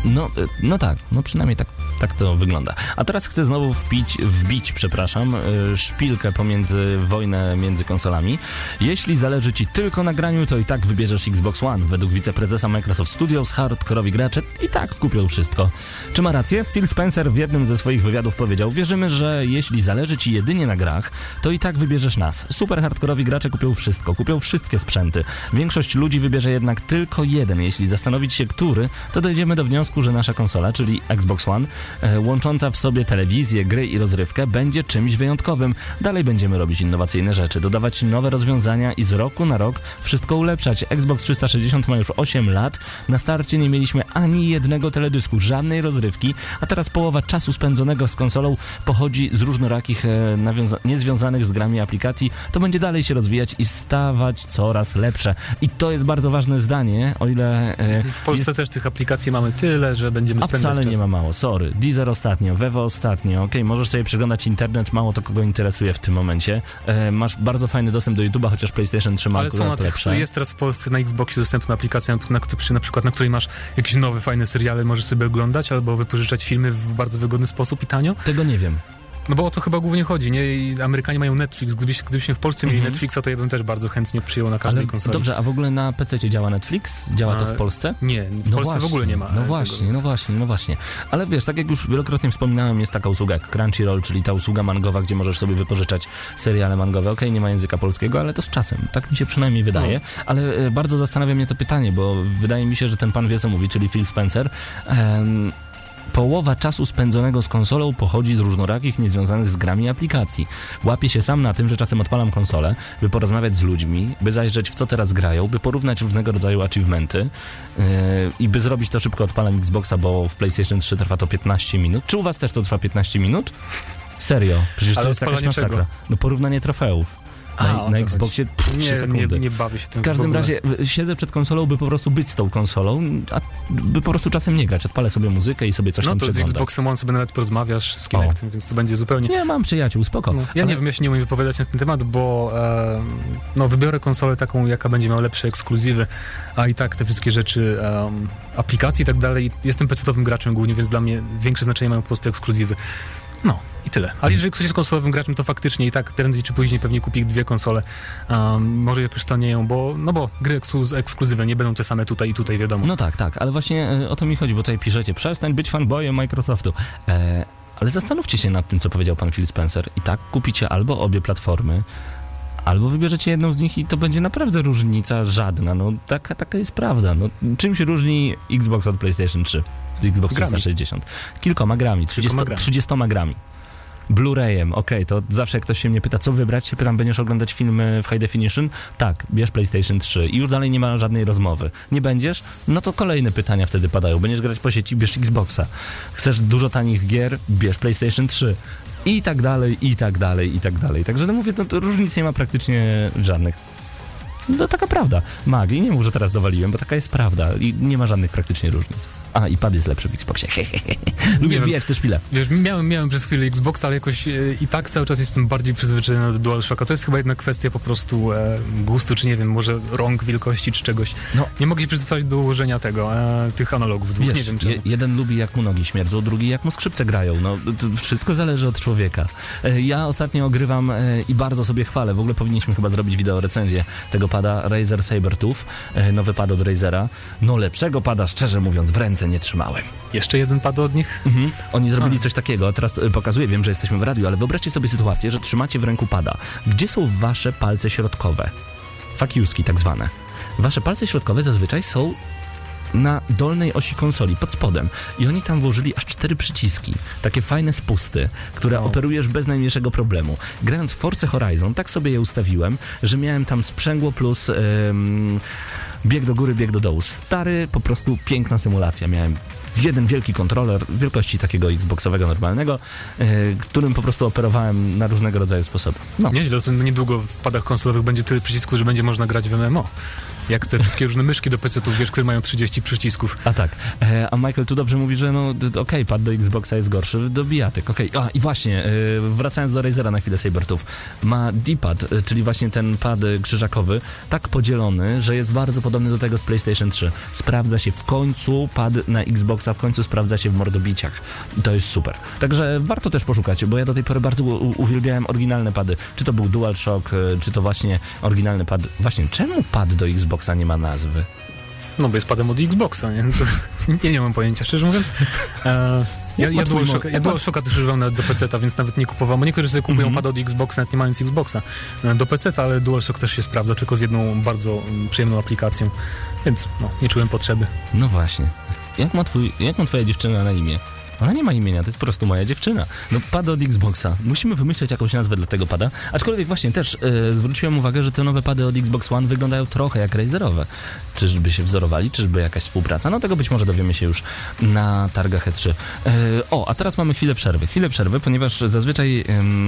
No, e, no tak, no przynajmniej tak, tak to wygląda. A teraz chcę znowu wbić, wbić, przepraszam, e, szpilkę pomiędzy wojnę między konsolami. Jeśli zależy Ci tylko na graniu, to i tak wybierzesz Xbox One. Według wiceprezesa Microsoft Studios hardkorowi gracze i tak kupią wszystko. Czy ma rację? Phil Spencer w jednym ze swoich wywiadów powiedział, wierzymy, że jeśli zależy Ci jedynie na grach, to i tak wybierzesz nas. Super hardkorowi gracze kupią wszystko, kupią wszystkie sprzęty. Większość ludzi wybierze jednak tylko jeden. Jeśli zastanowić się, który, to dojdziemy do wniosku, że nasza konsola, czyli Xbox One, łącząca w sobie telewizję, gry i rozrywkę, będzie czymś wyjątkowym. Dalej będziemy robić innowacyjne rzeczy, dodawać nowe rozwiązania i z roku na rok wszystko ulepszać. Xbox 360 ma już 8 lat. Na starcie nie mieliśmy ani jednego teledysku, żadnej rozrywki, a teraz połowa czasu spędzonego z konsolą pochodzi z różnorakich, e, nawiąza- niezwiązanych z grami aplikacji. To będzie dalej się rozwijać i stawać coraz lepsze. I to jest bardzo ważne zdanie, o ile... e, W Polsce też tych aplikacji mamy tyle, że będziemy a spędzać wcale czas. nie ma mało, sorry. Deezer ostatnio, Vevo ostatnio, okej, możesz sobie przeglądać internet, mało to kogo interesuje w tym momencie. E, masz bardzo fajny dostęp do YouTube'a, chociaż PlayStation 3 ma Ale są na tych, jest teraz w Polsce na Xboxie dostępna aplikacja, na, na przykład na której masz jakieś nowe, fajne seriale, możesz sobie oglądać albo wypożyczać filmy w bardzo wygodny sposób i tanio. Tego nie wiem. No bo o to chyba głównie chodzi, nie? I Amerykanie mają Netflix. Gdybyś, gdybyśmy w Polsce mieli Mhm. Netflixa, to ja bym też bardzo chętnie przyjął na każdej Ale konsoli. dobrze, a w ogóle na PC działa Netflix? Działa to w Polsce? Nie, w Polsce w ogóle nie ma. No tego, właśnie, więc- no właśnie, no właśnie. Ale wiesz, tak jak już wielokrotnie wspominałem, jest taka usługa jak Crunchyroll, czyli ta usługa mangowa, gdzie możesz sobie wypożyczać seriale mangowe. Okej, nie ma języka polskiego, ale to z czasem. Tak mi się przynajmniej wydaje. No. Ale e, bardzo zastanawia mnie to pytanie, bo wydaje mi się, że ten pan wie co mówi, czyli Phil Spencer. Em, Połowa czasu spędzonego z konsolą pochodzi z różnorakich, niezwiązanych z grami aplikacji. Łapię się sam na tym, że czasem odpalam konsolę, by porozmawiać z ludźmi, by zajrzeć w co teraz grają, by porównać różnego rodzaju achievementy yy, i by zrobić to szybko odpalam Xboxa, bo w PlayStation 3 trwa to 15 minut. Czy u was też to trwa 15 minut? Serio, przecież to Ale jest jakaś masakra. czego? No porównanie trofeów. A, Na, o na Xboxie pff, 3 Nie, nie, sekundy. nie bawię się tym W każdym ogóle. razie siedzę przed konsolą, by po prostu być z tą konsolą, a by po prostu czasem nie grać. Odpalę sobie muzykę i sobie coś No tam to z przeglądam. Xboxem One sobie nawet porozmawiasz z Kinectem, więc to będzie zupełnie... Nie, mam przyjaciół, spoko. No, ja Ale- nie wiem, ja się nie umiem wypowiadać na ten temat, bo e, no, wybiorę konsolę taką, jaka będzie miała lepsze ekskluzywy, a i tak te wszystkie rzeczy, em, aplikacje i tak dalej. Jestem PC-owym graczem głównie, więc dla mnie większe znaczenie mają po prostu ekskluzywy. No i tyle. Ale jeżeli ktoś jest konsolowym graczem, to faktycznie i tak prędzej czy później pewnie kupi dwie konsole. Um, może jak już tanieją, bo, no bo gry ekskluz- ekskluzywne nie będą te same tutaj i tutaj, wiadomo. No tak, tak, ale właśnie e, o to mi chodzi, bo tutaj piszecie, przestań być fanboyem Microsoftu. E, Ale zastanówcie się nad tym, co powiedział pan Phil Spencer. I tak kupicie albo obie platformy, albo wybierzecie jedną z nich i to będzie naprawdę różnica żadna. No taka, taka jest prawda. No, czym się różni Xbox od PlayStation 3? Od Xbox Grami. 360? Kilkoma grami, 30, grami. 30 grami. Blu-rayem, okej, to zawsze jak ktoś się mnie pyta, co wybrać, pytam, będziesz oglądać filmy w high definition? Tak, bierz PlayStation 3 i już dalej nie ma żadnej rozmowy. Nie będziesz? No to kolejne pytania wtedy padają. Będziesz grać po sieci, bierz Xboxa. Chcesz dużo tanich gier? Bierz PlayStation 3. I tak dalej, i tak dalej, i tak dalej. Także no mówię, no to różnic nie ma praktycznie żadnych. No taka prawda. Magii, nie mów, że teraz dowaliłem, bo taka jest prawda i nie ma żadnych praktycznie różnic. A, i pad jest lepszy w Xboxie. Lubię wbijać te szpile. Wiesz, miałem, miałem przez chwilę Xbox, ale jakoś e, i tak cały czas jestem bardziej przyzwyczajony do DualShocka. To jest chyba jednak kwestia po prostu e, gustu, czy nie wiem, może rąk, wielkości, czy czegoś. No. Nie mogę się przyzwyczaić do ułożenia tego, e, tych analogów dwóch, Wiesz, nie wiem czemu. je, jeden lubi jak mu nogi śmierdzą, drugi jak mu skrzypce grają. No, wszystko zależy od człowieka. E, Ja ostatnio ogrywam e, i bardzo sobie chwalę. W ogóle powinniśmy chyba zrobić wideo recenzję tego pada Razer Sabertooth, e, nowy pad od Razera. No lepszego pada, szczerze mówiąc, w ręce nie trzymałem. Jeszcze jeden pad od nich? Mhm. Oni zrobili coś takiego, a teraz e, pokazuję, wiem, że jesteśmy w radiu, ale wyobraźcie sobie sytuację, że trzymacie w ręku pada. Gdzie są wasze palce środkowe? Fakiuski tak zwane. Wasze palce środkowe zazwyczaj są na dolnej osi konsoli, pod spodem. I oni tam włożyli aż cztery przyciski. Takie fajne spusty, które Wow. operujesz bez najmniejszego problemu. Grając w Force Horizon, tak sobie je ustawiłem, że miałem tam sprzęgło plus bieg do góry, bieg do dołu. Stary, po prostu piękna symulacja. Miałem jeden wielki kontroler wielkości takiego Xboxowego normalnego, e, którym po prostu operowałem na różnego rodzaju sposoby. No. Nieźle, to niedługo w padach konsolowych będzie tyle przycisków, że będzie można grać w MMO. Jak te wszystkie różne myszki do PC-ów, wiesz, które mają 30 przycisków. A tak. E, a Michael tu dobrze mówi, że no okej, pad do Xboxa jest gorszy do bijatyk. Okej. A i właśnie, e, wracając do Razera na chwilę Sabertooth, ma D-pad, e, czyli właśnie ten pad e, krzyżakowy, tak podzielony, że jest bardzo podobny do tego z PlayStation 3. Sprawdza się w końcu pad na Xboxa, w końcu sprawdza się w mordobiciach. To jest super. Także warto też poszukać, bo ja do tej pory bardzo uwielbiałem oryginalne pady. Czy to był DualShock, e, czy to właśnie oryginalny pad. Właśnie, czemu pad do Xboxa nie ma nazwy? No bo jest padem od Xboxa, nie? Nie, nie mam pojęcia, szczerze mówiąc. E, ja, ja, DualShocka, ja DualShocka też używam nawet do PC-a, więc nawet nie kupowałem, niektórzy sobie kupują Mhm. pad od Xboxa, nawet nie mając Xboxa e, do PC-a, ale DualShock też się sprawdza, tylko z jedną bardzo mm, przyjemną aplikacją, więc no, nie czułem potrzeby. No właśnie. Jak ma, twój, jak ma twoja dziewczyna na imię? Ona nie ma imienia, to jest po prostu moja dziewczyna. No pada od Xboxa. Musimy wymyśleć jakąś nazwę dla tego pada. Aczkolwiek właśnie też e, zwróciłem uwagę, że te nowe pady od Xbox One wyglądają trochę jak Razerowe. Czyżby się wzorowali, czyżby jakaś współpraca? No tego być może dowiemy się już na targach E3. E, o, a teraz mamy chwilę przerwy. Chwilę przerwy, ponieważ zazwyczaj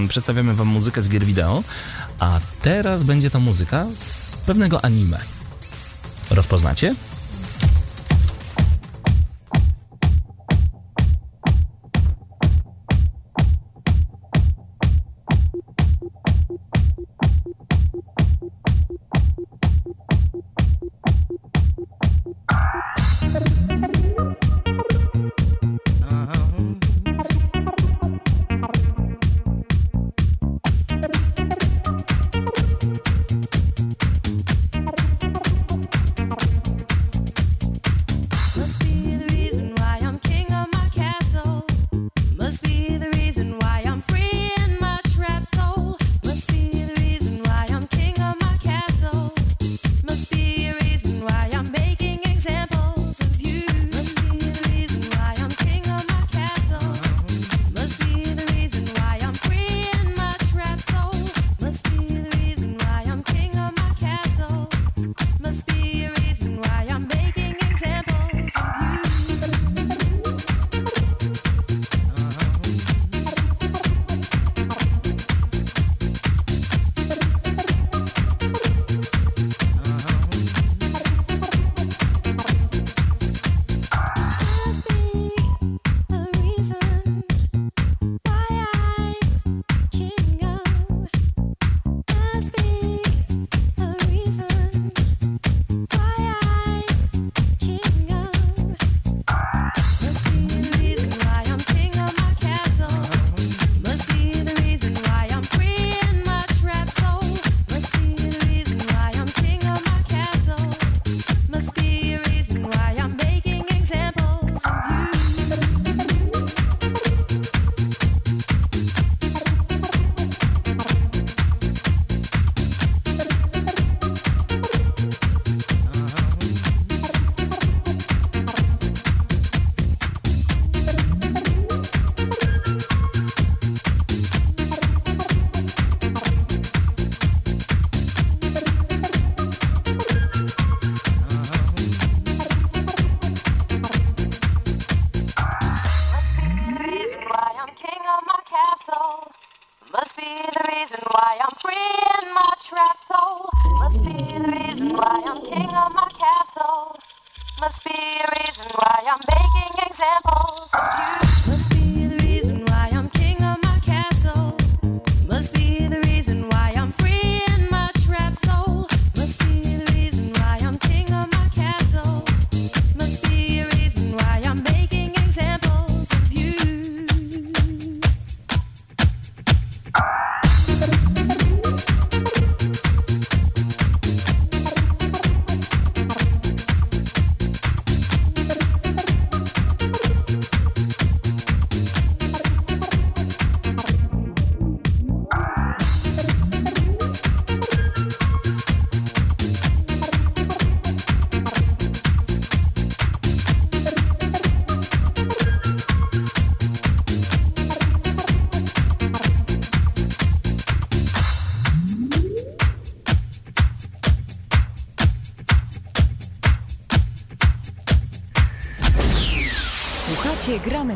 przedstawiamy wam muzykę z gier wideo, a teraz będzie to muzyka z pewnego anime. Rozpoznacie?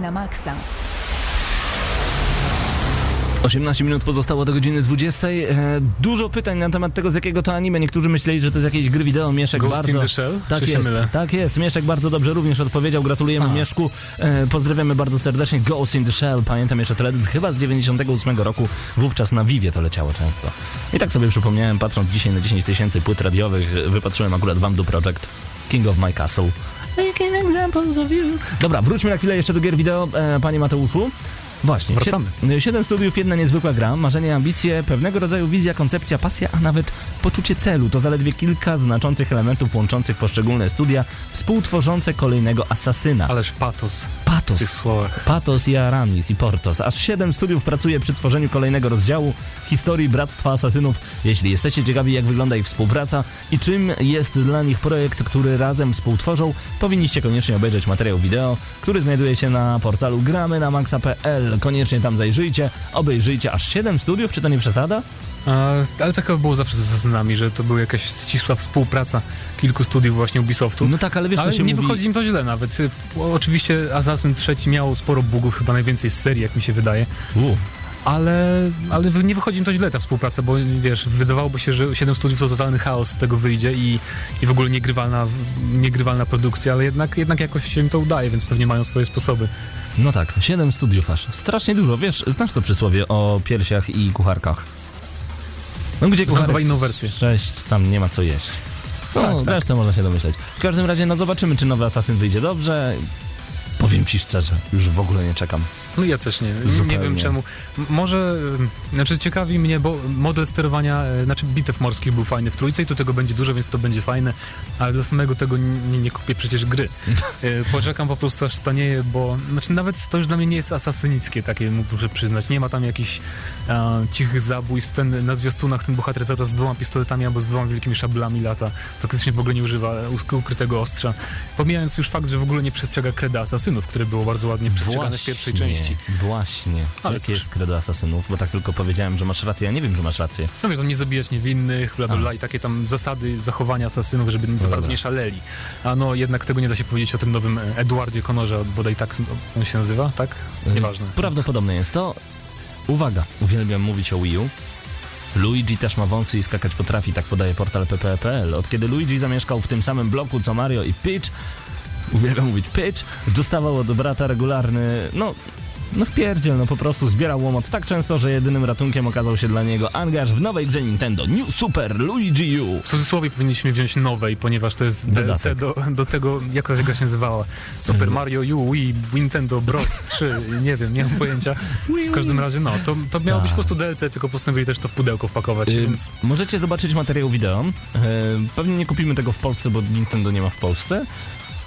Na Maxa. 18 minut pozostało do godziny 20. E, dużo pytań na temat tego, z jakiego to anime. Niektórzy myśleli, że to jest jakieś gry wideo. Mieszek Ghost bardzo... in the Shell? Tak Czy się jest, mylę? tak jest. Mieszek bardzo dobrze również odpowiedział. Gratulujemy A. Mieszku. E, pozdrawiamy bardzo serdecznie. Ghost in the Shell. Pamiętam jeszcze teledysk chyba z 98 roku. Wówczas na Vivie to leciało często. I tak sobie przypomniałem, patrząc dzisiaj na 10 tysięcy płyt radiowych, wypatrzyłem akurat Wam do Project King of My Castle. Making examples of you. Dobra, wróćmy na chwilę jeszcze do gier wideo, e, panie Mateuszu. Właśnie. Wracamy. Sie- Siedem studiów, jedna niezwykła gra, marzenia, ambicje, pewnego rodzaju wizja, koncepcja, pasja, a nawet poczucie celu. To zaledwie kilka znaczących elementów łączących poszczególne studia, współtworzące kolejnego asasyna. Ależ patos w Patos. tych słowach. Patos i Aramis i Portos. Aż siedem studiów pracuje przy tworzeniu kolejnego rozdziału historii Bractwa Asasynów. Jeśli jesteście ciekawi, jak wygląda ich współpraca i czym jest dla nich projekt, który razem współtworzą, powinniście koniecznie obejrzeć materiał wideo, który znajduje się na portalu gramy na maxa.pl. Koniecznie tam zajrzyjcie, obejrzyjcie. Aż siedem studiów, czy to nie przesada? Ale tak było zawsze z Assassinami, że to była jakaś ścisła współpraca kilku studiów właśnie Ubisoftu. No tak, ale wiesz, ale co się nie mówi... wychodzi im to źle nawet. Oczywiście Assassin trzeci miał sporo bugów, chyba najwięcej z serii, jak mi się wydaje. U. Ale, ale nie wychodzi im to źle ta współpraca, bo wiesz, wydawałoby się, że 7 studiów to totalny chaos z tego wyjdzie i, i w ogóle niegrywalna, niegrywalna produkcja, ale jednak, jednak jakoś się im to udaje, więc pewnie mają swoje sposoby. No tak, siedem studiów aż. Strasznie dużo. Wiesz, znasz to przysłowie o piersiach i kucharkach. No gdzie kucharek? inną wersję. Sześć, tam nie ma co jeść. No, Tak, tak. resztę można się domyśleć. W każdym razie, no zobaczymy, czy nowy Assassin wyjdzie dobrze. Powiem ci szczerze, już w ogóle nie czekam. No ja też nie, nie wiem czemu. Może, y, znaczy ciekawi mnie, bo model sterowania, y, znaczy bitew morskich był fajny w trójce i tu tego będzie dużo, więc to będzie fajne, ale dla samego tego nie, nie kupię przecież gry. Y, Poczekam po prostu aż stanieje, bo, znaczy nawet to już dla mnie nie jest asasynickie takie, muszę przyznać. Nie ma tam jakichś e, cichych zabójstw, ten, na zwiastunach ten bohater cały czas z dwoma pistoletami albo z dwoma wielkimi szablami lata, praktycznie w ogóle nie używa uk- ukrytego ostrza. Pomijając już fakt, że w ogóle nie przestrzega kreda asasynów, które było bardzo ładnie przestrzegane w pierwszej części. Właśnie. Ale Jakie cóż. jest credo asasynów? Bo tak tylko powiedziałem, że masz rację. Ja nie wiem, że masz rację. No wiesz, tam nie zabijać niewinnych, bla bla bla i takie tam zasady zachowania asasynów, żeby nic za dobra. bardzo nie szaleli. A no jednak tego nie da się powiedzieć o tym nowym e, Edwardzie Connorze, bodaj tak on się nazywa, tak? Nieważne. Prawdopodobne jest to. Uwaga, uwielbiam mówić o Wii U. Luigi też ma wąsy i skakać potrafi, tak podaje portal pp.pl. Od kiedy Luigi zamieszkał w tym samym bloku co Mario i Peach, uwielbiam mówić Peach, dostawał od brata regularny, no, no wpierdziel, no po prostu zbierał łomot tak często, że jedynym ratunkiem okazał się dla niego angaż w nowej grze Nintendo New Super Luigi U. W cudzysłowie powinniśmy wziąć nowej, ponieważ to jest DLC do, do tego, jak ta gra się nazywała. Super Mhm. Mario U, Wii, Nintendo Bros 3, nie wiem, nie mam pojęcia. W każdym razie, no, to, to miało być po prostu DLC, tylko postanowili też to w pudełko wpakować, Ym, więc Możecie zobaczyć materiał wideo. Yy, pewnie nie kupimy tego w Polsce, bo Nintendo nie ma w Polsce.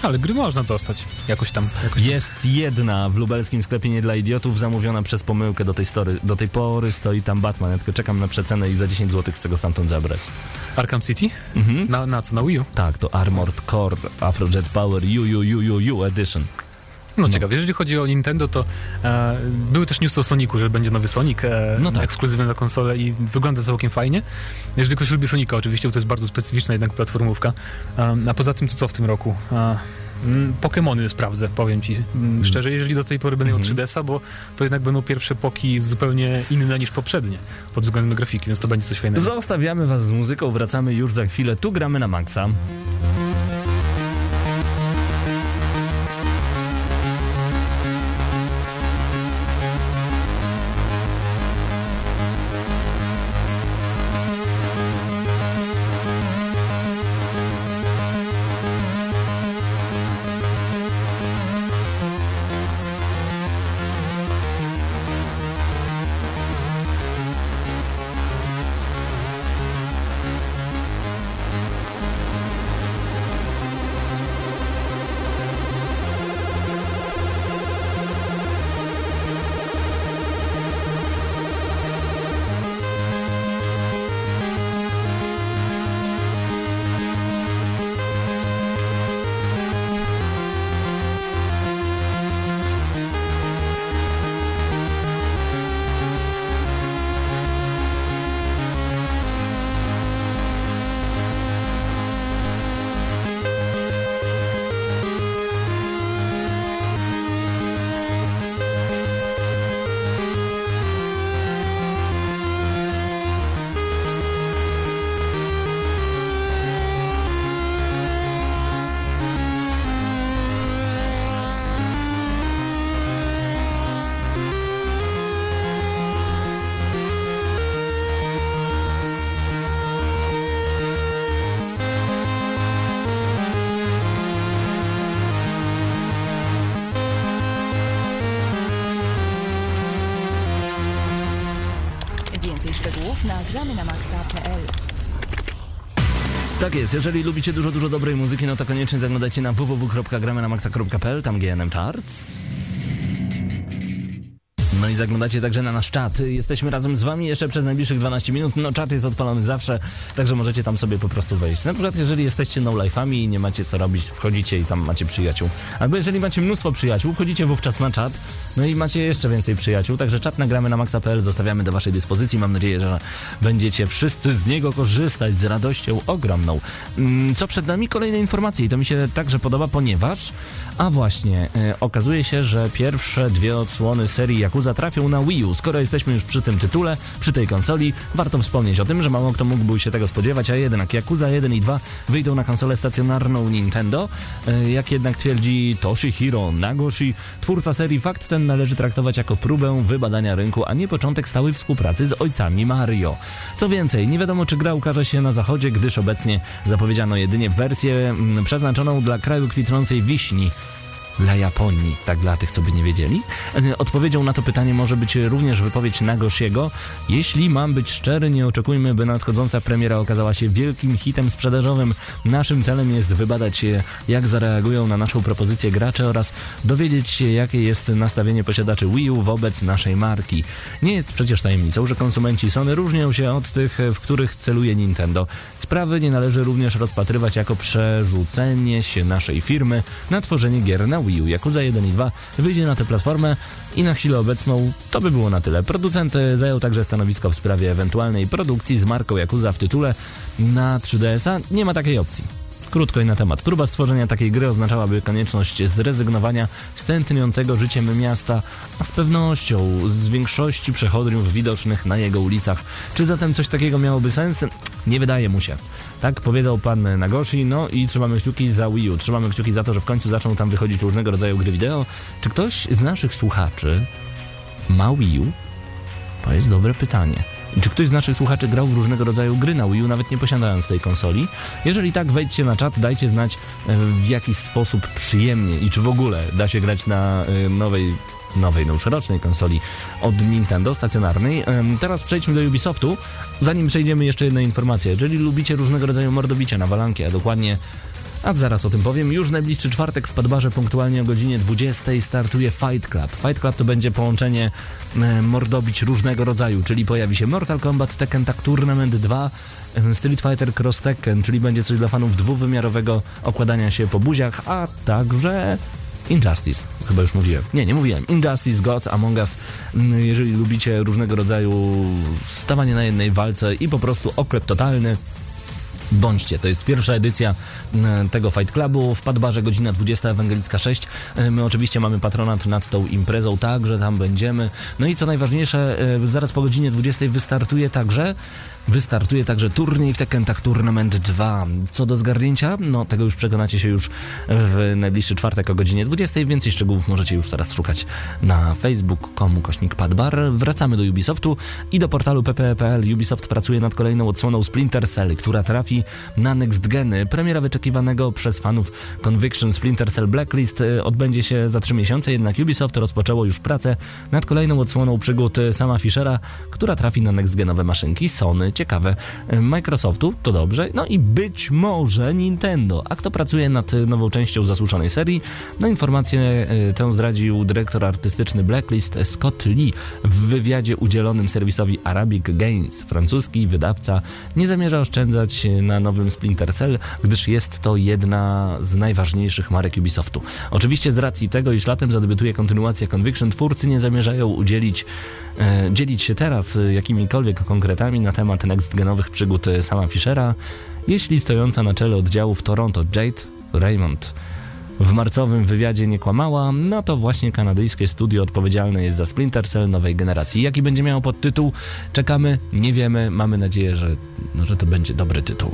Ale gry można dostać jakoś tam. Jakoś Jest jedna w lubelskim sklepie nie dla idiotów, zamówiona przez pomyłkę do tej, story, do tej pory. Stoi tam Batman. Ja tylko czekam na przecenę i za 10 zł chcę go stamtąd zabrać. Arkham City? Mhm. Na, na co? Na Wii U? Tak, to Armored Core Afrojet Power UUUUU Edition. No, ciekawe, jeżeli chodzi o Nintendo, to e, były też newsy o Sonicu, że będzie nowy Sonic, e, No tak. ekskluzywny na konsolę i wygląda całkiem fajnie. Jeżeli ktoś lubi Sonika oczywiście, bo to jest bardzo specyficzna jednak platformówka. E, a poza tym, to co w tym roku? E, Pokemony sprawdzę, powiem ci mm, szczerze, jeżeli do tej pory będę miał 3DS-a, bo to jednak będą pierwsze poki zupełnie inne niż poprzednie pod względem grafiki, więc to będzie coś fajnego. Zostawiamy was z muzyką, wracamy już za chwilę. Tu gramy na maksa. Na gramy na maxa.pl. Tak jest, jeżeli lubicie dużo, dużo dobrej muzyki, no to koniecznie zaglądajcie na www.gramy-na-maxa.pl, tam GNM Charts. No i zaglądacie także na nasz czat. Jesteśmy razem z wami jeszcze przez najbliższych 12 minut. No czat jest odpalony zawsze, także możecie tam sobie po prostu wejść. Na przykład jeżeli jesteście no-life'ami i nie macie co robić, wchodzicie i tam macie przyjaciół. Albo jeżeli macie mnóstwo przyjaciół, wchodzicie wówczas na czat, no i macie jeszcze więcej przyjaciół. Także czat nagramy na maxa.pl, zostawiamy do waszej dyspozycji. Mam nadzieję, że będziecie wszyscy z niego korzystać z radością ogromną. Mm, Co przed nami? Kolejne informacje i to mi się także podoba, ponieważ a właśnie, e, okazuje się, że pierwsze dwie odsłony serii Yakuza trafią na Wii U. Skoro jesteśmy już przy tym tytule, przy tej konsoli, warto wspomnieć o tym, że mało kto mógłby się tego spodziewać, a jednak Yakuza 1 i 2 wyjdą na konsolę stacjonarną Nintendo. E, Jak jednak twierdzi Toshihiro Nagoshi, twórca serii, fakt ten należy traktować jako próbę wybadania rynku, a nie początek stałej współpracy z ojcami Mario. Co więcej, nie wiadomo czy gra ukaże się na zachodzie, gdyż obecnie zapowiedziano jedynie wersję mm, przeznaczoną dla kraju kwitnącej wiśni dla Japonii, tak dla tych, co by nie wiedzieli. E, Odpowiedzią na to pytanie może być również wypowiedź Nagoshiego. Jeśli mam być szczery, nie oczekujmy, by nadchodząca premiera okazała się wielkim hitem sprzedażowym. Naszym celem jest wybadać jak zareagują na naszą propozycję gracze oraz dowiedzieć się, jakie jest nastawienie posiadaczy Wii U wobec naszej marki. Nie jest przecież tajemnicą, że konsumenci Sony różnią się od tych, w których celuje Nintendo. Sprawy nie należy również rozpatrywać jako przerzucenie się naszej firmy na tworzenie gier na Wii U. Yakuza 1 i 2 wyjdzie na tę platformę i na chwilę obecną to by było na tyle. Producent zajął także stanowisko w sprawie ewentualnej produkcji z marką Yakuza w tytule na 3DS-a. Nie ma takiej opcji. Krótko i na temat. Próba stworzenia takiej gry oznaczałaby konieczność zrezygnowania z tętniącego życiem miasta, a z pewnością z większości przechodniów widocznych na jego ulicach. Czy zatem coś takiego miałoby sens? Nie wydaje mu się. Tak powiedział pan Nagoshi, no i trzymamy kciuki za Wii U. Trzymamy kciuki za to, że w końcu zaczną tam wychodzić różnego rodzaju gry wideo. Czy ktoś z naszych słuchaczy ma Wii U? To jest dobre pytanie. Czy ktoś z naszych słuchaczy grał w różnego rodzaju gry na Wii U, nawet nie posiadając tej konsoli? Jeżeli tak, wejdźcie na czat, dajcie znać e, w jaki sposób przyjemnie i czy w ogóle da się grać na e, nowej, nowej, no już rocznej konsoli od Nintendo stacjonarnej. Em, Teraz przejdźmy do Ubisoftu. Zanim przejdziemy, jeszcze jedna informacja. Jeżeli lubicie różnego rodzaju mordobicia na walankie, a dokładnie a zaraz o tym powiem. Już najbliższy czwartek w Padbarze punktualnie o godzinie 20 startuje Fight Club. Fight Club to będzie połączenie e, mordobić różnego rodzaju, czyli pojawi się Mortal Kombat Tekken Tag Tournament 2, e, Street Fighter Cross Tekken, czyli będzie coś dla fanów dwuwymiarowego okładania się po buziach, a także Injustice, chyba już mówiłem. Nie, nie mówiłem. Injustice, Gods, Among Us. Mm, Jeżeli lubicie różnego rodzaju stawanie na jednej walce i po prostu oklep totalny, Bądźcie, to jest pierwsza edycja m, tego Fight Clubu w Padbarze, godzina 20, Ewangelicka 6. E, My oczywiście mamy patronat nad tą imprezą, także tam będziemy. No i co najważniejsze, e, zaraz po godzinie 20 wystartuje także Wystartuje także turniej w Tekken Tag Tournament 2. Co do zgarnięcia, no tego już przekonacie się już w najbliższy czwartek o godzinie 20. Więcej szczegółów możecie już teraz szukać na facebook.com kośnik padbar. Wracamy do Ubisoftu i do portalu pp.pl. Ubisoft pracuje nad kolejną odsłoną Splinter Cell, która trafi na Next Geny. Premiera wyczekiwanego przez fanów Conviction Splinter Cell Blacklist e, odbędzie się za 3 miesiące, jednak Ubisoft rozpoczęło już pracę nad kolejną odsłoną przygód sama Fischera, która trafi na next genowe maszynki Sony. Ciekawe. Microsoftu to dobrze. No i być może Nintendo. A kto pracuje nad nową częścią zasłuczonej serii? No informację e, tę zdradził dyrektor artystyczny Blacklist Scott Lee w wywiadzie udzielonym serwisowi Arabic Games. Francuski wydawca nie zamierza oszczędzać na nowym Splinter Cell, gdyż jest to jedna z najważniejszych marek Ubisoftu. Oczywiście z racji tego, iż latem zadebiutuje kontynuacja Conviction, twórcy nie zamierzają udzielić e, dzielić się teraz e, jakimikolwiek konkretami na temat next-genowych przygód e, sama Fischera, jeśli stojąca na czele oddziału w Toronto Jade Raymond w marcowym wywiadzie nie kłamała, no to właśnie kanadyjskie studio odpowiedzialne jest za Splinter Cell nowej generacji. Jaki będzie miał podtytuł? Czekamy, nie wiemy, mamy nadzieję, że, no, że to będzie dobry tytuł.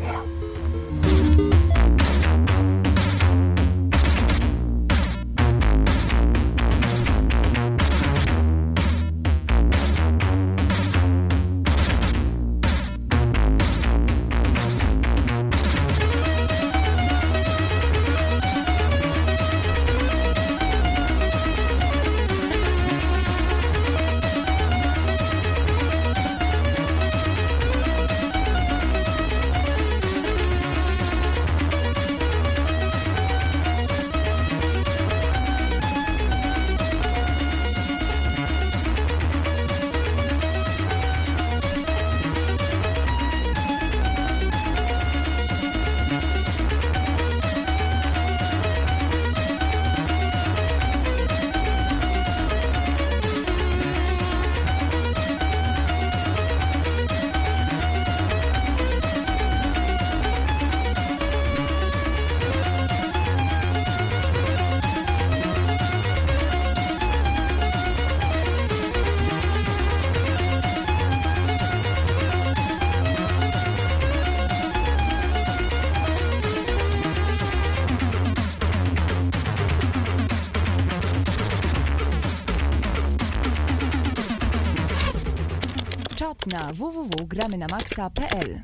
www.gramynamaxa.pl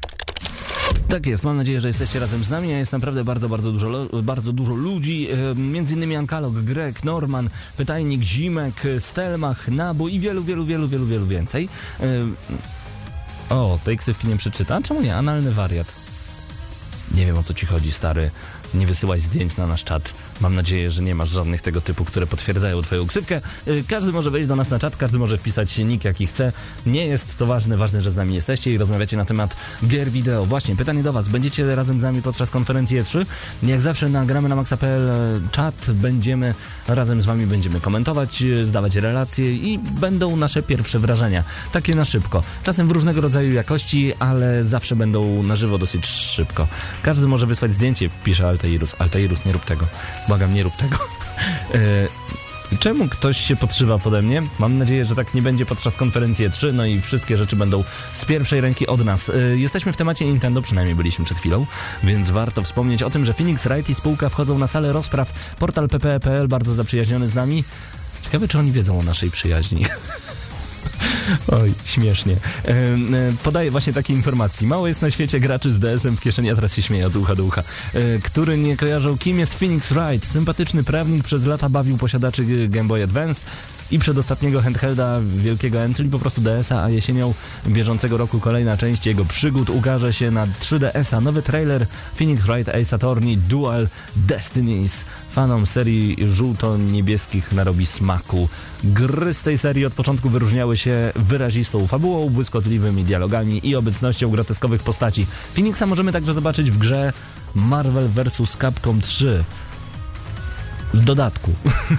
Tak jest, mam nadzieję, że jesteście razem z nami. Jest naprawdę bardzo, bardzo dużo, bardzo dużo ludzi, między innymi Ankalog, Grek, Norman, Pytajnik, Zimek, Stelmach, Nabu i wielu, wielu, wielu, wielu, wielu więcej. O, tej ksywki nie przeczyta? Czemu nie? Analny wariat. Nie wiem o co ci chodzi, stary. Nie wysyłaj zdjęć na nasz czat. Mam nadzieję, że nie masz żadnych tego typu, które potwierdzają twoją ksywkę. Y, Każdy może wejść do nas na czat, każdy może wpisać nick jaki chce. Nie jest to ważne, ważne, że z nami jesteście i rozmawiacie na temat gier wideo. Właśnie, pytanie do was. Będziecie razem z nami podczas konferencji E3? Jak zawsze nagramy na maxa.pl czat, będziemy razem z wami będziemy komentować, y, zdawać relacje i będą nasze pierwsze wrażenia. Takie na szybko. Czasem w różnego rodzaju jakości, ale zawsze będą na żywo dosyć szybko. Każdy może wysłać zdjęcie, pisze Altairus. Altairus, nie rób tego. Błagam, nie rób tego. E, Czemu ktoś się podszywa pode mnie? Mam nadzieję, że tak nie będzie podczas konferencji 3, no i wszystkie rzeczy będą z pierwszej ręki od nas. Y, Jesteśmy w temacie Nintendo, przynajmniej byliśmy przed chwilą, więc warto wspomnieć o tym, że Phoenix Wright i spółka wchodzą na salę rozpraw. Portal pp.pl, bardzo zaprzyjaźniony z nami. Ciekawe, czy oni wiedzą o naszej przyjaźni. Oj, śmiesznie. E, podaję właśnie takie informacji. Mało jest na świecie graczy z DS-em w kieszeni, a teraz się śmieję od ucha do ucha, e, który nie kojarzą, kim jest Phoenix Wright. Sympatyczny prawnik przez lata bawił posiadaczy Game Boy Advance i przedostatniego handhelda wielkiego M, czyli po prostu DS-a, a jesienią bieżącego roku kolejna część jego przygód ukaże się na 3DS-a. Nowy trailer Phoenix Wright Ace Attorney Dual Destinies. Fanom serii żółto-niebieskich narobi smaku. Gry z tej serii od początku wyróżniały się wyrazistą fabułą, błyskotliwymi dialogami i obecnością groteskowych postaci. Phoenixa możemy także zobaczyć w grze Marvel vs. Capcom 3. w dodatku,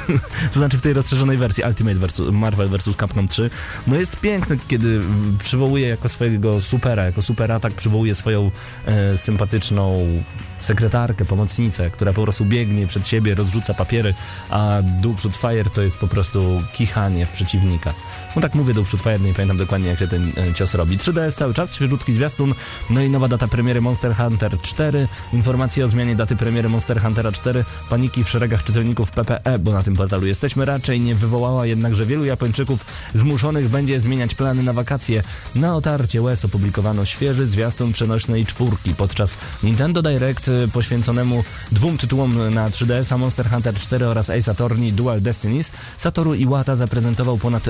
to znaczy w tej rozszerzonej wersji Ultimate versus, Marvel vs. Capcom 3, no jest piękny, kiedy przywołuje jako swojego supera, jako super atak przywołuje swoją e, sympatyczną sekretarkę, pomocnicę, która po prostu biegnie przed siebie, rozrzuca papiery, a Shoot Fire to jest po prostu kichanie w przeciwnika. No tak mówię Shoot Fire, nie pamiętam dokładnie jak się ten e, cios robi. 3DS cały czas, świeżutki zwiastun, no i nowa data premiery Monster Hunter 4, informacje o zmianie daty premiery Monster Huntera 4, paniki w szeregach czytelników PPE, bo na tym portalu jesteśmy raczej nie wywołała jednakże wielu Japończyków zmuszonych będzie zmieniać plany na wakacje. Na otarcie łez opublikowano świeży zwiastun przenośnej czwórki podczas Nintendo Direct y, poświęconemu dwóm tytułom na 3DS-a Monster Hunter 4 oraz Ace Attorney Dual Destinies. Satoru Iwata zaprezentował ponad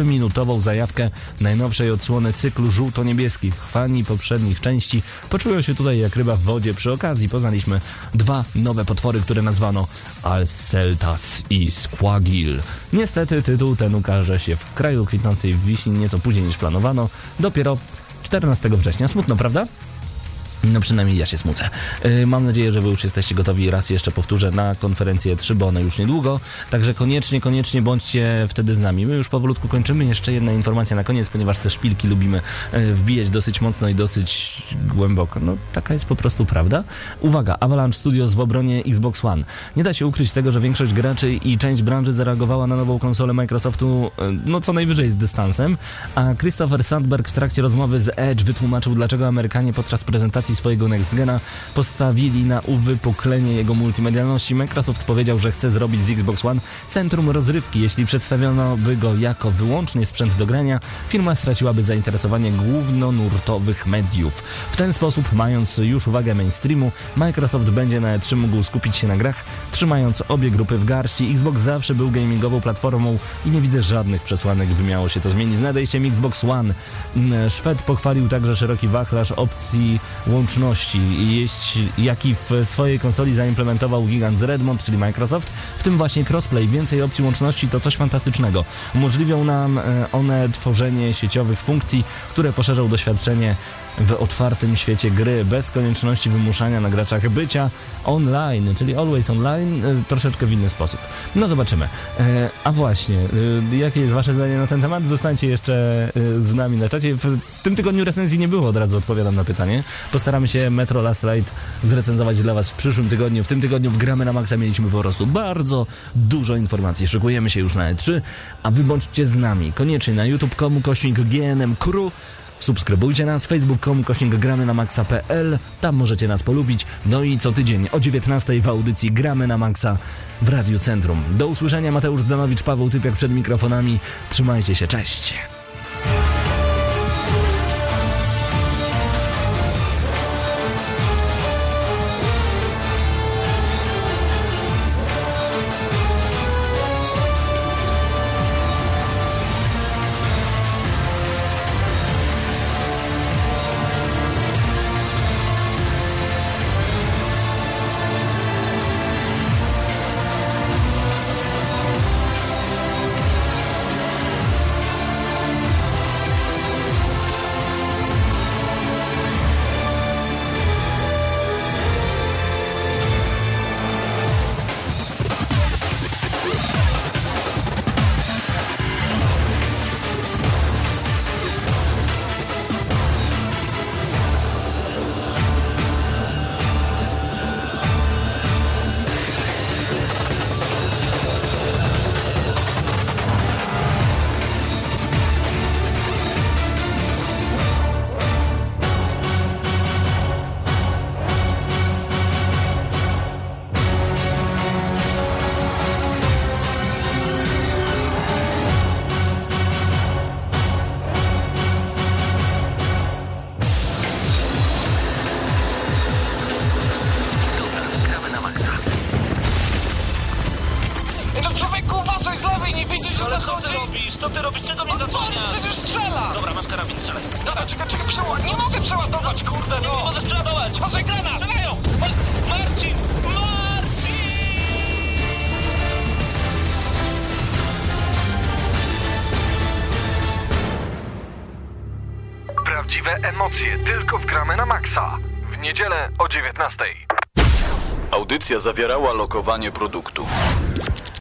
3-minutową zajawkę najnowszej odsłony cyklu żółto-niebieskich. Fani poprzednich części poczują się tutaj jak ryba w wodzie. Przy okazji poznaliśmy dwa nowe potwory, które nazwano Alceltas i Squagil. Niestety tytuł ten ukaże się w kraju kwitnącej wiśni nieco później niż planowano, dopiero 14 września. Smutno, prawda? No przynajmniej ja się smucę. Yy, mam nadzieję, że wy już jesteście gotowi. Raz jeszcze powtórzę na konferencję 3, bo one już niedługo. Także koniecznie, koniecznie bądźcie wtedy z nami. My już powolutku kończymy. Jeszcze jedna informacja na koniec, ponieważ te szpilki lubimy yy, wbijać dosyć mocno i dosyć głęboko. No taka jest po prostu prawda. Uwaga, Avalanche Studios w obronie Xbox One. Nie da się ukryć tego, że większość graczy i część branży zareagowała na nową konsolę Microsoftu yy, no co najwyżej z dystansem, a Christopher Sandberg w trakcie rozmowy z Edge wytłumaczył, dlaczego Amerykanie podczas prezentacji swojego Next Gena postawili na uwypuklenie jego multimedialności. Microsoft powiedział, że chce zrobić z Xbox One centrum rozrywki. Jeśli przedstawiono by go jako wyłącznie sprzęt do grania, firma straciłaby zainteresowanie głównonurtowych mediów. W ten sposób, mając już uwagę mainstreamu, Microsoft będzie na E3 mógł skupić się na grach, trzymając obie grupy w garści. Xbox zawsze był gamingową platformą i nie widzę żadnych przesłanek, by miało się to zmienić z nadejściem Xbox One. Mm, Szwed pochwalił także szeroki wachlarz opcji łączności, jaki w swojej konsoli zaimplementował gigant z Redmond, czyli Microsoft, w tym właśnie crossplay. Więcej opcji łączności to coś fantastycznego. Umożliwią nam e, one tworzenie sieciowych funkcji, które poszerzą doświadczenie w otwartym świecie gry, bez konieczności wymuszania na graczach bycia online, czyli always online, e, troszeczkę w inny sposób. No zobaczymy. E, a właśnie, e, jakie jest wasze zdanie na ten temat? Zostańcie jeszcze z nami na czacie. W tym tygodniu recenzji nie było, od razu odpowiadam na pytanie. Postaramy się Metro Last Ride zrecenzować dla was w przyszłym tygodniu. W tym tygodniu w Gramy na Maxa mieliśmy po prostu bardzo dużo informacji. Szykujemy się już na E3, a wy bądźcie z nami. Koniecznie na youtube.com kośnik GNM Crew Subskrybujcie nas, facebook.com kośnik gramy na maxa.pl, tam możecie nas polubić. No i co tydzień o 19 w audycji Gramy na Maxa w Radiu Centrum. Do usłyszenia Mateusz Zdanowicz, Paweł Typiak przed mikrofonami. Trzymajcie się, cześć! 19. Audycja zawierała lokowanie produktu.